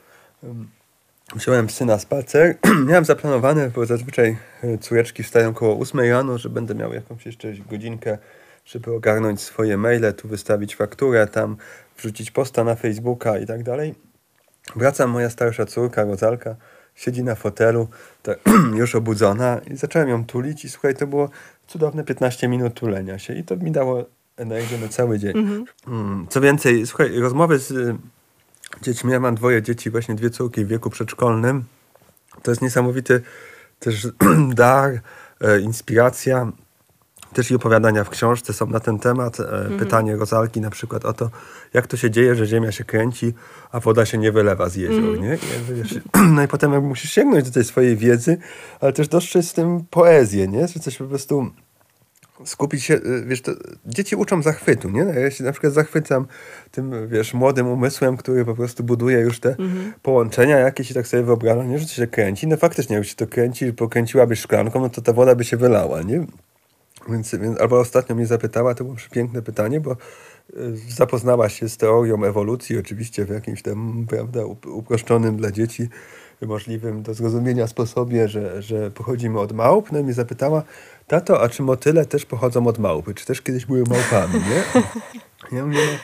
wziąłem psy na spacer. Miałem zaplanowane, bo zazwyczaj e, córeczki wstają około 8 rano, że będę miał jakąś jeszcze godzinkę żeby ogarnąć swoje maile, tu wystawić fakturę, tam wrzucić posta na Facebooka i tak dalej. Wracam, moja starsza córka, Rozalka, siedzi na fotelu, tak, już obudzona i zacząłem ją tulić i słuchaj, to było cudowne 15 minut tulenia się i to mi dało energię na cały dzień. Mhm. Mm, co więcej, słuchaj, rozmowy z y, dziećmi, ja mam dwoje dzieci, właśnie dwie córki w wieku przedszkolnym, to jest niesamowity też dar, e, inspiracja, też i opowiadania w książce są na ten temat. E, mhm. Pytanie Rozalki na przykład o to, jak to się dzieje, że ziemia się kręci, a woda się nie wylewa z jezior. Mhm. Nie? I wiesz, no i potem musisz sięgnąć do tej swojej wiedzy, ale też dostrzec z tym poezję, nie? że coś po prostu skupić się, y, wiesz, to dzieci uczą zachwytu, nie? Ja się na przykład zachwycam tym, wiesz, młodym umysłem, który po prostu buduje już te mhm. połączenia jakieś i tak sobie wyobrażam, nie, że to się kręci. No faktycznie, jak się to kręci, pokręciłabyś szklanką, no to ta woda by się wylała, nie? Więc, więc albo ostatnio mnie zapytała, to było piękne pytanie, bo y, zapoznała się z teorią ewolucji, oczywiście w jakimś tam, prawda, uproszczonym dla dzieci możliwym do zrozumienia sposobie, że, że pochodzimy od małp, no i mnie zapytała, tato, a czy motyle też pochodzą od małpy? Czy też kiedyś były małpami, nie? Ja mówię, no,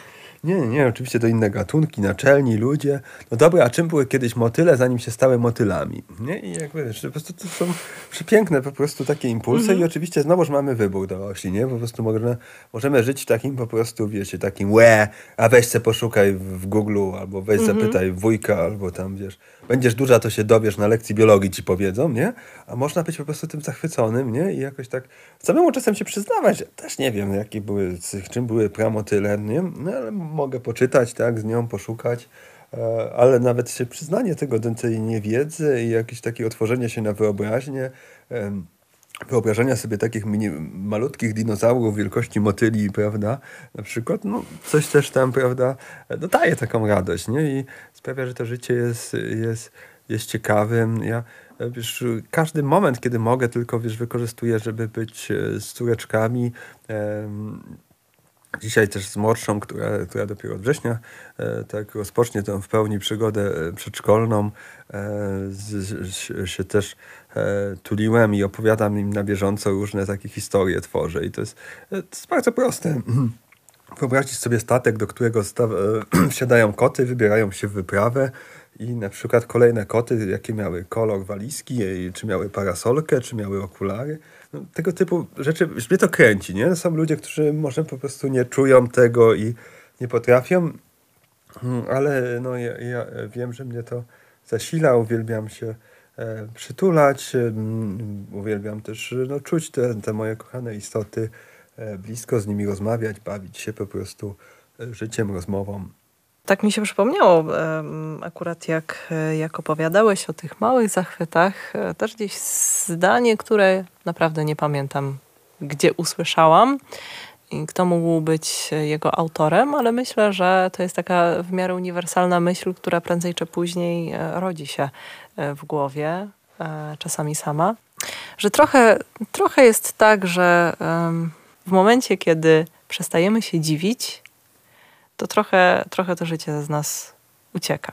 nie, nie, oczywiście to inne gatunki, naczelni ludzie. No dobra, a czym były kiedyś motyle, zanim się stały motylami? Nie? I jak wiesz, po prostu to są przepiękne po prostu takie impulsy mm -hmm. i oczywiście znowuż mamy wybór dorośli, nie? Po prostu możemy, możemy żyć takim po prostu, wiecie, takim łe, a weź se poszukaj w Google albo weź mm -hmm. zapytaj wujka albo tam, wiesz, będziesz duża, to się dowiesz, na lekcji biologii ci powiedzą, nie? A można być po prostu tym zachwyconym, nie? I jakoś tak samemu czasem się przyznawać, też nie wiem, jakie były, czym były pramotyle, nie? No ale mogę poczytać, tak, z nią poszukać, e, ale nawet się przyznanie tego do tej niewiedzy i jakieś takie otworzenie się na wyobraźnię, wyobrażenia sobie takich mini, malutkich dinozaurów wielkości motyli, prawda, na przykład, no coś też tam, prawda, no daje taką radość, nie? I sprawia, że to życie jest, jest, jest ciekawym. Ja, wiesz, każdy moment, kiedy mogę, tylko, wiesz, wykorzystuję, żeby być e, z córeczkami, Dzisiaj też z młodszą, która, która dopiero od września e, tak rozpocznie tę w pełni przygodę e, przedszkolną, e, z, z, się też tuliłem i opowiadam im na bieżąco różne takie historie tworzę. I to jest, e, to jest bardzo proste. Wyobraźcie sobie statek, do którego e, wsiadają koty, wybierają się w wyprawę i na przykład kolejne koty, jakie miały kolor walizki, czy miały parasolkę, czy miały okulary. No, tego typu rzeczy, mnie to kręci, nie? Są ludzie, którzy może po prostu nie czują tego i nie potrafią, mm, ale no, ja, ja wiem, że mnie to zasila, uwielbiam się e, przytulać, e, uwielbiam też no, czuć te, te moje kochane istoty, e, blisko z nimi rozmawiać, bawić się po prostu e, życiem, rozmową. Tak mi się przypomniało akurat jak, jak opowiadałeś o tych małych zachwytach, e, też gdzieś zdanie, które naprawdę nie pamiętam, gdzie usłyszałam i kto mógł być jego autorem, ale myślę, że to jest taka w miarę uniwersalna myśl, która prędzej czy później e, rodzi się e, w głowie, czasami sama. Że trochę, trochę jest tak, że w momencie, kiedy przestajemy się dziwić, to trochę, trochę to życie z nas ucieka.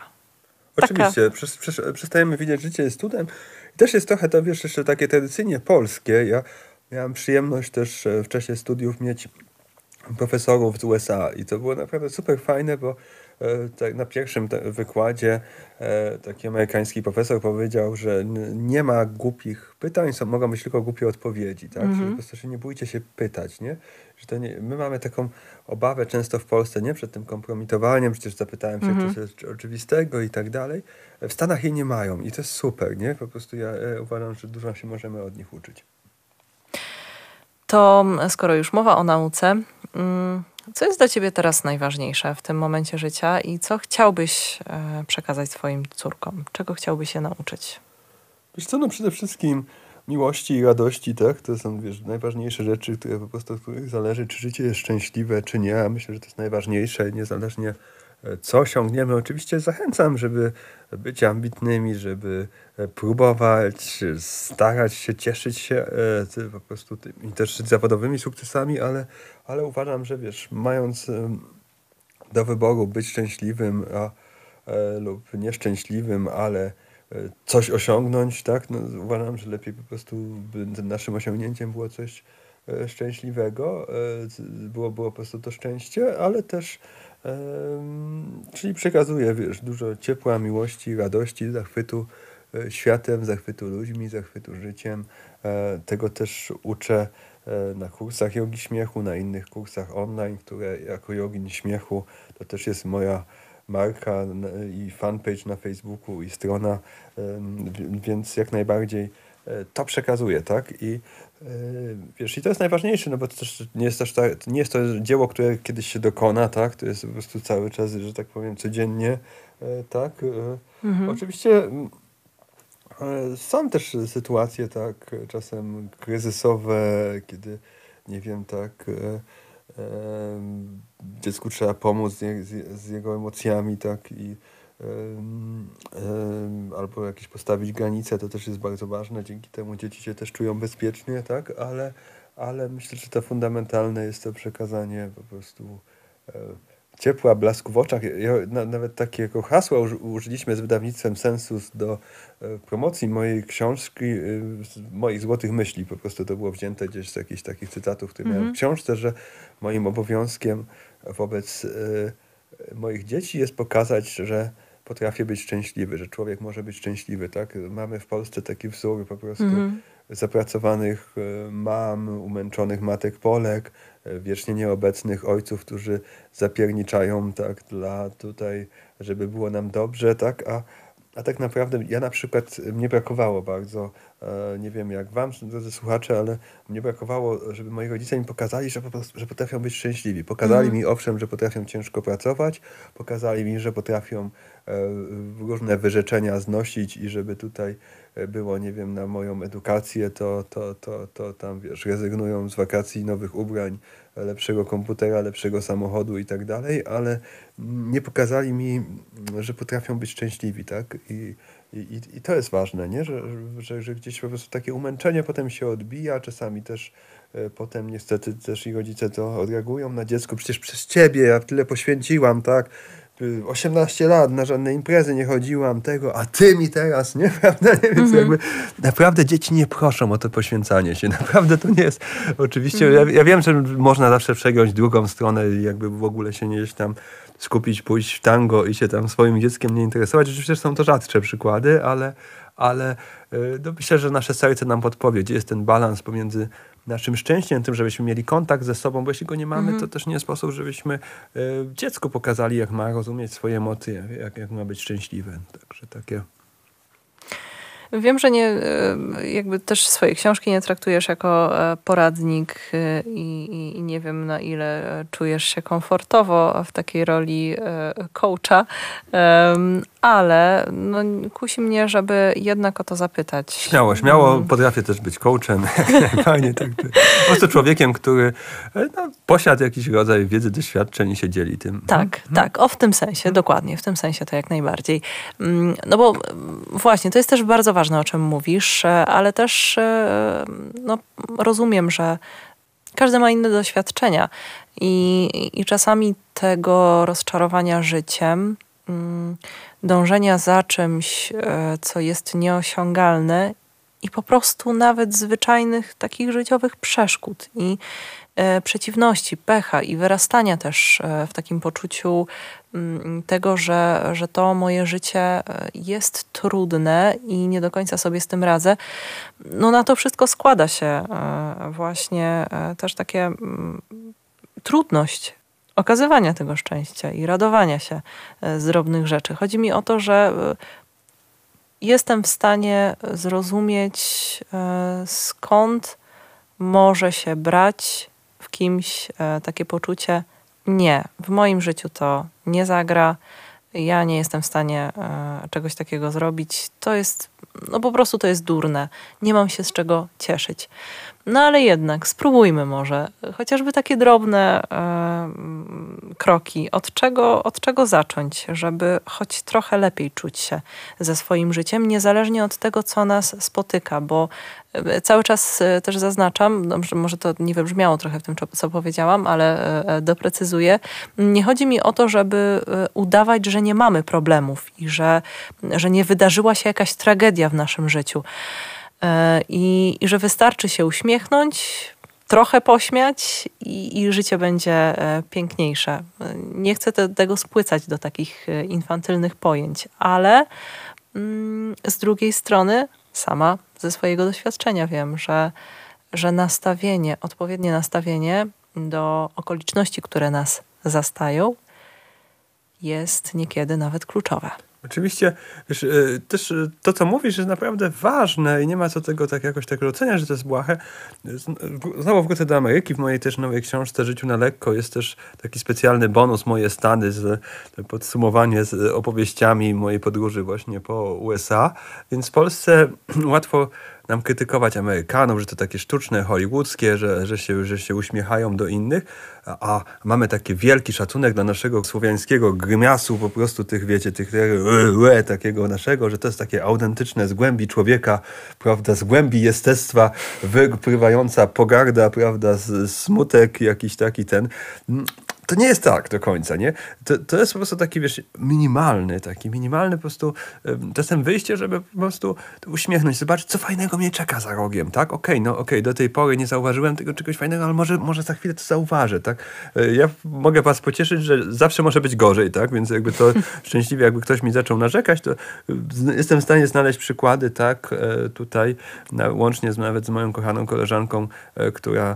Oczywiście, Taka... przestajemy widzieć życie jest cudem. I też jest trochę to, wiesz, jeszcze takie tradycyjnie polskie. Ja miałem przyjemność też e, w czasie studiów mieć profesorów z USA i to było naprawdę super fajne, bo E, na pierwszym wykładzie e, taki amerykański profesor powiedział, że nie ma głupich pytań, są, mogą być tylko głupie odpowiedzi, tak? Mm -hmm. Że po prostu nie bójcie się pytać, nie? Że to nie, my mamy taką obawę często w Polsce, nie? Przed tym kompromitowaniem, przecież zapytałem się mm -hmm. coś oczywistego i tak dalej. W Stanach jej nie mają i to jest super, nie? Po prostu ja e, uważam, że dużo się możemy od nich uczyć. To skoro już mowa o nauce, mm, co jest dla Ciebie teraz najważniejsze w tym momencie życia i co chciałbyś e, przekazać swoim córkom? Czego chciałbyś się nauczyć? Wiesz co, no przede wszystkim miłości i radości, tak? To są wiesz, najważniejsze rzeczy, które po prostu od których zależy, czy życie jest szczęśliwe, czy nie. Myślę, że to jest najważniejsze, niezależnie co osiągniemy. Oczywiście zachęcam, żeby być ambitnymi, żeby e, próbować, starać się, cieszyć się e, po prostu tymi też zawodowymi sukcesami, ale, ale uważam, że wiesz, mając do wyboru być szczęśliwym a, e, lub nieszczęśliwym, ale coś osiągnąć, tak, no, uważam, że lepiej po prostu by naszym osiągnięciem było coś szczęśliwego. Było, było po prostu to szczęście, ale też czyli przekazuje, wiesz, dużo ciepła, miłości, radości, zachwytu światem, zachwytu ludźmi, zachwytu życiem. Tego też uczę na kursach jogi śmiechu, na innych kursach online, które jako jogin śmiechu to też jest moja marka i fanpage na Facebooku i strona, więc jak najbardziej e, to przekazuje, tak? I e, wiesz, i to jest najważniejsze, no bo to też nie jest, też tak, nie jest to dzieło, które kiedyś się dokona, tak? To jest po prostu cały czas, że tak powiem, codziennie, e, tak? Mhm. Oczywiście są też sytuacje, tak, czasem kryzysowe, kiedy, nie wiem, tak, dziecku trzeba pomóc z, z, z jego emocjami, tak, i albo jakieś postawić granice, to też jest bardzo ważne. Dzięki temu dzieci się też czują bezpiecznie, tak, ale, ale myślę, że to fundamentalne jest to przekazanie po prostu e, ciepła, blasku w oczach. Ja, na, nawet takiego hasła użyliśmy z wydawnictwem Sensus do e, promocji mojej książki, e, moich złotych myśli. Po prostu to było wzięte gdzieś z jakichś takich cytatów, które mm -hmm. miałem w mhm. książce, że moim obowiązkiem wobec e, moich dzieci jest pokazać, że potrafię być szczęśliwy, że człowiek może być szczęśliwy. Tak? Mamy w Polsce taki wzór po prostu mm zapracowanych e, mam, umęczonych matek Polek, e, wiecznie nieobecnych ojców, którzy zapierniczają tak dla tutaj, żeby było nam dobrze, tak? A, a tak naprawdę ja na przykład, mnie brakowało bardzo, e, nie wiem jak wam, drodzy słuchacze, ale mnie brakowało, żeby moi rodzice mi pokazali, że, po prostu, że potrafią być szczęśliwi. Pokazali mm. mi owszem, że potrafią ciężko pracować, pokazali mi, że potrafią e, różne wyrzeczenia znosić i żeby tutaj e, było, nie wiem, na moją edukację, to, to, to, to tam, wiesz, rezygnują z wakacji, nowych ubrań, lepszego komputera, lepszego samochodu i tak dalej, ale nie pokazali mi, że potrafią być szczęśliwi, tak? I, i, i to jest ważne, nie? Że, że, że gdzieś po prostu takie umęczenie potem się odbija, czasami też e, potem niestety też i rodzice to odreagują na dziecko, przecież przez ciebie ja tyle poświęciłam, tak? 18 lat, na żadne imprezy nie chodziłam, tego, a ty mi teraz, nie? Prawda? Więc mm -hmm. jakby naprawdę dzieci nie proszą o to poświęcanie się. Naprawdę to nie jest. Oczywiście mm -hmm. ja, ja, wiem, że można zawsze przegiąć drugą stronę i jakby w ogóle się nie gdzieś tam skupić, pójść w tango i się tam swoim dzieckiem nie interesować. Oczywiście są to rzadsze przykłady, ale, ale y, no myślę, że nasze serce nam podpowie, gdzie jest ten balans pomiędzy naszym szczęściem, tym, żebyśmy mieli kontakt ze sobą, bo jeśli go nie mamy, mm -hmm. to też nie sposób, żebyśmy y, dziecku pokazali, jak ma rozumieć swoje emocje, jak, jak ma być szczęśliwe. Także takie Wiem, że nie, e, jakby też swojej książki nie traktujesz jako e, poradnik e, i, i, nie wiem na ile czujesz się komfortowo w takiej roli coacha, ale no, kusi mnie, żeby jednak o to zapytać. Śmiało, śmiało. Mm. Potrafię też być coachem. Fajnie, tak. Po prostu człowiekiem, który no, posiadł jakiś rodzaj wiedzy, doświadczeń i się dzieli tym. Tak, hmm? tak. O, w tym sensie, dokładnie. W tym sensie to jak najbardziej. Mm, no bo właśnie, to jest też bardzo ważne ważne, o czym mówisz, e, ale też e, no, rozumiem, że każdy ma inne doświadczenia i, i czasami tego rozczarowania życiem, mm, dążenia za czymś, e, co jest nieosiągalne i po prostu nawet zwyczajnych takich życiowych przeszkód i przeciwności, pecha i wyrastania też e, w takim poczuciu mm, tego, że, że to moje życie e, jest trudne i nie do końca sobie z tym radzę. No na to wszystko składa się właśnie też takie mm, trudność okazywania tego szczęścia i radowania się z drobnych rzeczy. Chodzi mi o to, że jestem w stanie zrozumieć skąd może się brać kimś e, takie poczucie, nie, w moim życiu to nie zagra, ja nie jestem w stanie e, czegoś takiego zrobić, to jest, no po prostu to jest durne, nie mam się z czego cieszyć. No ale jednak spróbujmy może, chociażby takie drobne e, kroki, od czego, od czego zacząć, żeby choć trochę lepiej czuć się ze swoim życiem, niezależnie od tego, co nas spotyka, bo cały czas e, też zaznaczam, dobrze, może to nie wybrzmiało trochę w tym, co powiedziałam, ale e, doprecyzuję. Nie chodzi mi o to, żeby udawać, że nie mamy problemów i że, że nie wydarzyła się jakaś tragedia w naszym życiu. E, I, I że wystarczy się uśmiechnąć, trochę pośmiać i, i życie będzie piękniejsze. Nie chcę te, tego spłycać do takich infantylnych pojęć, ale mm, z drugiej strony sama ze swojego doświadczenia wiem, że, że nastawienie, odpowiednie nastawienie do okoliczności, które nas zastają, jest niekiedy nawet kluczowe. Oczywiście, wiesz, y, też y, to, co mówisz, jest naprawdę ważne i nie ma co tego tak jakoś tak oceniać, że to jest błahe. Znowu wrócę do Ameryki. W mojej też nowej książce Życiu na lekko jest też taki specjalny bonus Moje Stany, z, podsumowanie z opowieściami mojej podróży właśnie po USA. Więc w Polsce łatwo nam krytykować Amerykanów, że to takie sztuczne, hollywoodzkie, że, że, się, że się uśmiechają do innych, a, mamy taki wielki szacunek dla naszego słowiańskiego grymiasu, po prostu tych, wiecie, tych ue, takiego naszego, że to jest takie autentyczne z głębi człowieka, prawda, z głębi jestestwa wypływająca pogarda, prawda, smutek jakiś taki ten to nie jest tak do końca, nie? To, to jest po prostu taki, wiesz, minimalny, taki minimalny po prostu czasem wyjście, żeby po prostu uśmiechnąć, zobaczyć, co fajnego mnie czeka za rogiem, tak? Okej, okay, no okej, okay, do tej pory nie zauważyłem tego czegoś fajnego, ale może, może za chwilę to zauważę, tak? E, ja mogę was pocieszyć, że zawsze może być gorzej, tak? Więc jakby to szczęśliwie, jakby ktoś mi zaczął narzekać, to jestem w stanie znaleźć przykłady, tak? E, tutaj, łącznie z, nawet z moją kochaną koleżanką, e, która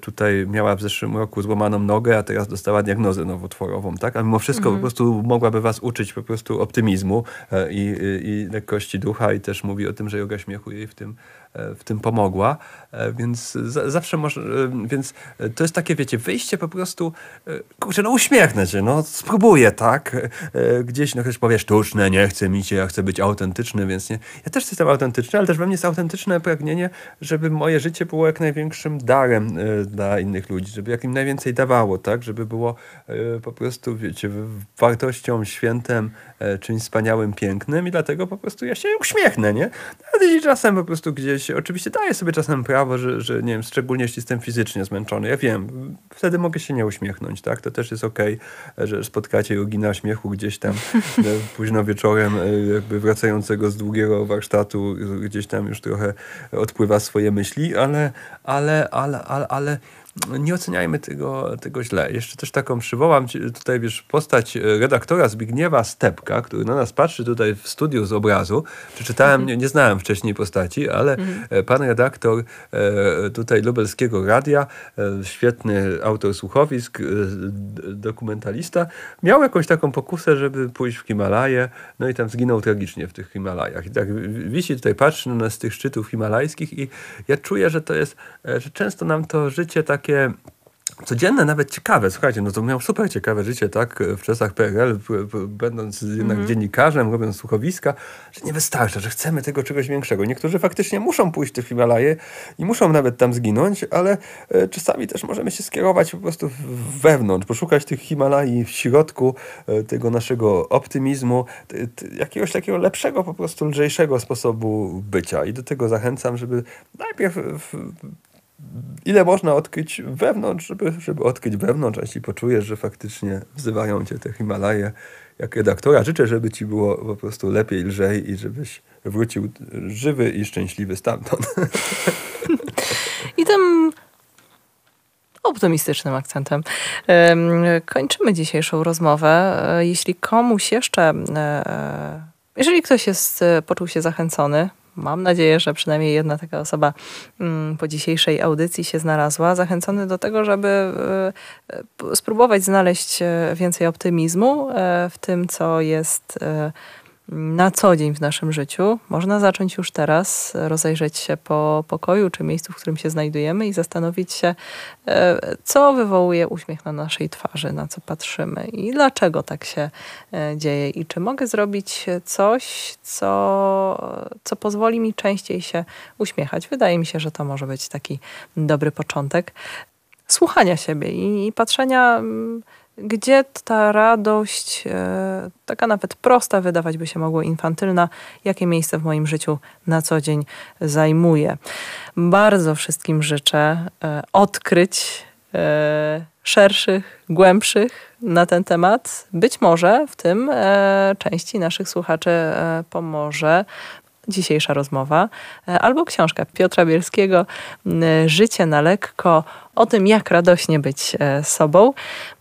tutaj miała w zeszłym roku złamaną nogę, a teraz dostała diagnozę nowotworową, tak? A mimo wszystko mhm. po prostu mogłaby was uczyć po prostu optymizmu e, i, i, i lekkości ducha i też mówi o tym, że yoga śmiechu jej w tym w tym pomogła, e, więc zawsze może, e, więc to jest takie, wiecie, wyjście po prostu, kurczę, no uśmiechnę się, no spróbuję, tak, gdzieś, no ktoś powie sztuczne, nie chce mi się, ja chcę być autentyczny, więc nie, ja też jestem autentyczny, ale też we mnie jest autentyczne pragnienie, żeby moje życie było jak największym darem dla innych ludzi, żeby jak im najwięcej dawało, tak, żeby było po prostu, wiecie, wartością, świętem, czymś wspaniałym, pięknym i dlatego po prostu ja się uśmiechnę, nie, ale czasem po prostu gdzieś oczywiście daję sobie czasem prawo, że, że nie wiem, szczególnie jeśli jestem fizycznie zmęczony. Ja wiem, wtedy mogę się nie uśmiechnąć, tak? To też jest okej, okay, że spotkacie jogina śmiechu gdzieś tam e, późno wieczorem, e, jakby wracającego z długiego warsztatu, gdzieś tam już trochę odpływa swoje myśli, ale, ale, ale, ale, ale nie oceniajmy tego, tego źle. Jeszcze też taką przywołam tutaj, wiesz, postać redaktora Zbigniewa Stepka, który na nas patrzy tutaj w studiu z obrazu. Przeczytałem, mhm. nie, nie znałem wcześniej postaci, ale mhm. pan redaktor e, tutaj lubelskiego radia, e, świetny autor słuchowisk, e, dokumentalista, miał jakąś taką pokusę, żeby pójść w Himalaje, no i tam zginął tragicznie w tych Himalajach. I tak wisi tutaj, patrzy na nas z tych szczytów himalajskich i ja czuję, że to jest, że często nam to życie tak takie codzienne, nawet ciekawe. Słuchajcie, no to miał super ciekawe życie, tak, w czasach PRL, będąc jednak mm -hmm. dziennikarzem, robiąc słuchowiska, że nie wystarcza, że chcemy tego czegoś większego. Niektórzy faktycznie muszą pójść w Himalaje i muszą nawet tam zginąć, ale e, czasami też możemy się skierować po prostu wewnątrz, poszukać tych Himalai w środku e, tego naszego optymizmu, jakiegoś takiego lepszego, po prostu lżejszego sposobu bycia. I do tego zachęcam, żeby najpierw ile można odkryć wewnątrz, żeby, żeby odkryć wewnątrz, a jeśli poczujesz, że faktycznie wzywają cię te Himalaje jak redaktora, życzę, żeby ci było po prostu lepiej, lżej i żebyś wrócił żywy i szczęśliwy stamtąd. I tym optymistycznym akcentem kończymy dzisiejszą rozmowę. E, jeśli komuś jeszcze, e, e, jeżeli ktoś jest, poczuł się zachęcony, mam nadzieję, że przynajmniej jedna taka osoba mm, po dzisiejszej audycji się znalazła, zachęcony do tego, żeby e, e, spróbować znaleźć e, więcej optymizmu w tym, co jest na co dzień w naszym życiu. Można zacząć już teraz, rozejrzeć się po pokoju czy miejscu, w którym się znajdujemy i zastanowić się, e, co wywołuje uśmiech na naszej twarzy, na co patrzymy i dlaczego tak się e, dzieje i czy mogę zrobić coś, co, co pozwoli mi częściej się uśmiechać. Wydaje mi się, że to może być taki dobry początek słuchania siebie i, i patrzenia mm, gdzie ta radość, e, taka nawet prosta, wydawać by się mogło infantylna, jakie miejsce w moim życiu na co dzień zajmuje. Bardzo wszystkim życzę e, odkryć e, szerszych, głębszych na ten temat. Być może w tym części naszych słuchaczy pomoże dzisiejsza rozmowa, e, albo książka Piotra Bielskiego Życie na lekko o tym, jak radośnie być e, sobą.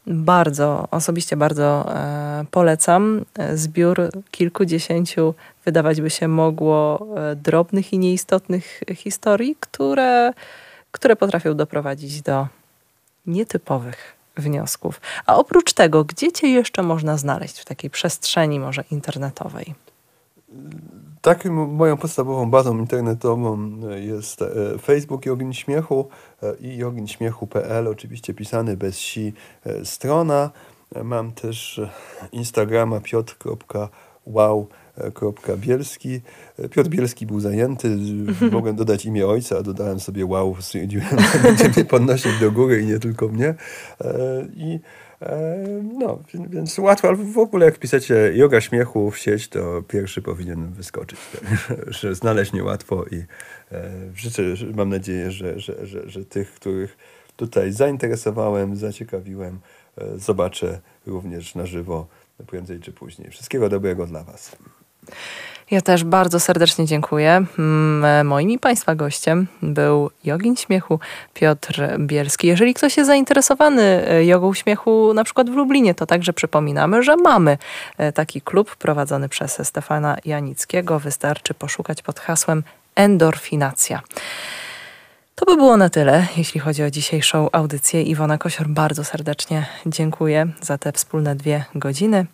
Bardzo, osobiście bardzo e, polecam. Zbiór kilkudziesięciu, wydawać by się mogło, drobnych i nieistotnych historii, które, które potrafią doprowadzić do nietypowych wniosków. A oprócz tego, gdzie cię jeszcze można znaleźć w takiej przestrzeni może internetowej? Taką moją podstawową bazą internetową jest e, Facebook Jogin Śmiechu e, i oczywiście pisany bez si e, strona. Mam też Instagrama piotr.wow Bielski. Piotr Bielski był zajęty, mogłem dodać imię ojca, dodałem sobie wow, stwierdziłem, że będzie mnie podnosić do góry i nie tylko mnie. I no, więc łatwo, ale w ogóle jak wpiszecie yoga śmiechu w sieć, to pierwszy powinien wyskoczyć. że znaleźć niełatwo i życzę, mam nadzieję, że, że, że, że tych, których tutaj zainteresowałem, zaciekawiłem, zobaczę również na żywo prędzej czy później. Wszystkiego dobrego dla Was. Ja też bardzo serdecznie dziękuję. Mm, moim i Państwa gościem był jogin śmiechu Piotr Bielski. Jeżeli ktoś jest zainteresowany e, jogą śmiechu na przykład w Lublinie, to także przypominamy, że mamy e, taki klub prowadzony przez Stefana Janickiego. Wystarczy poszukać pod hasłem endorfinacja. To by było na tyle, jeśli chodzi o dzisiejszą audycję. Iwona Kosior, bardzo serdecznie dziękuję za te wspólne dwie godziny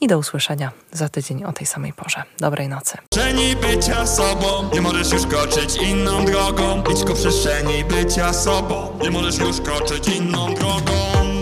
i do usłyszenia za tydzień o tej samej porze. Dobrej nocy. Przestrzeni bycia sobą, nie możesz już koczyć inną drogą. Idź ku przestrzeni bycia sobą, nie możesz już koczyć inną drogą.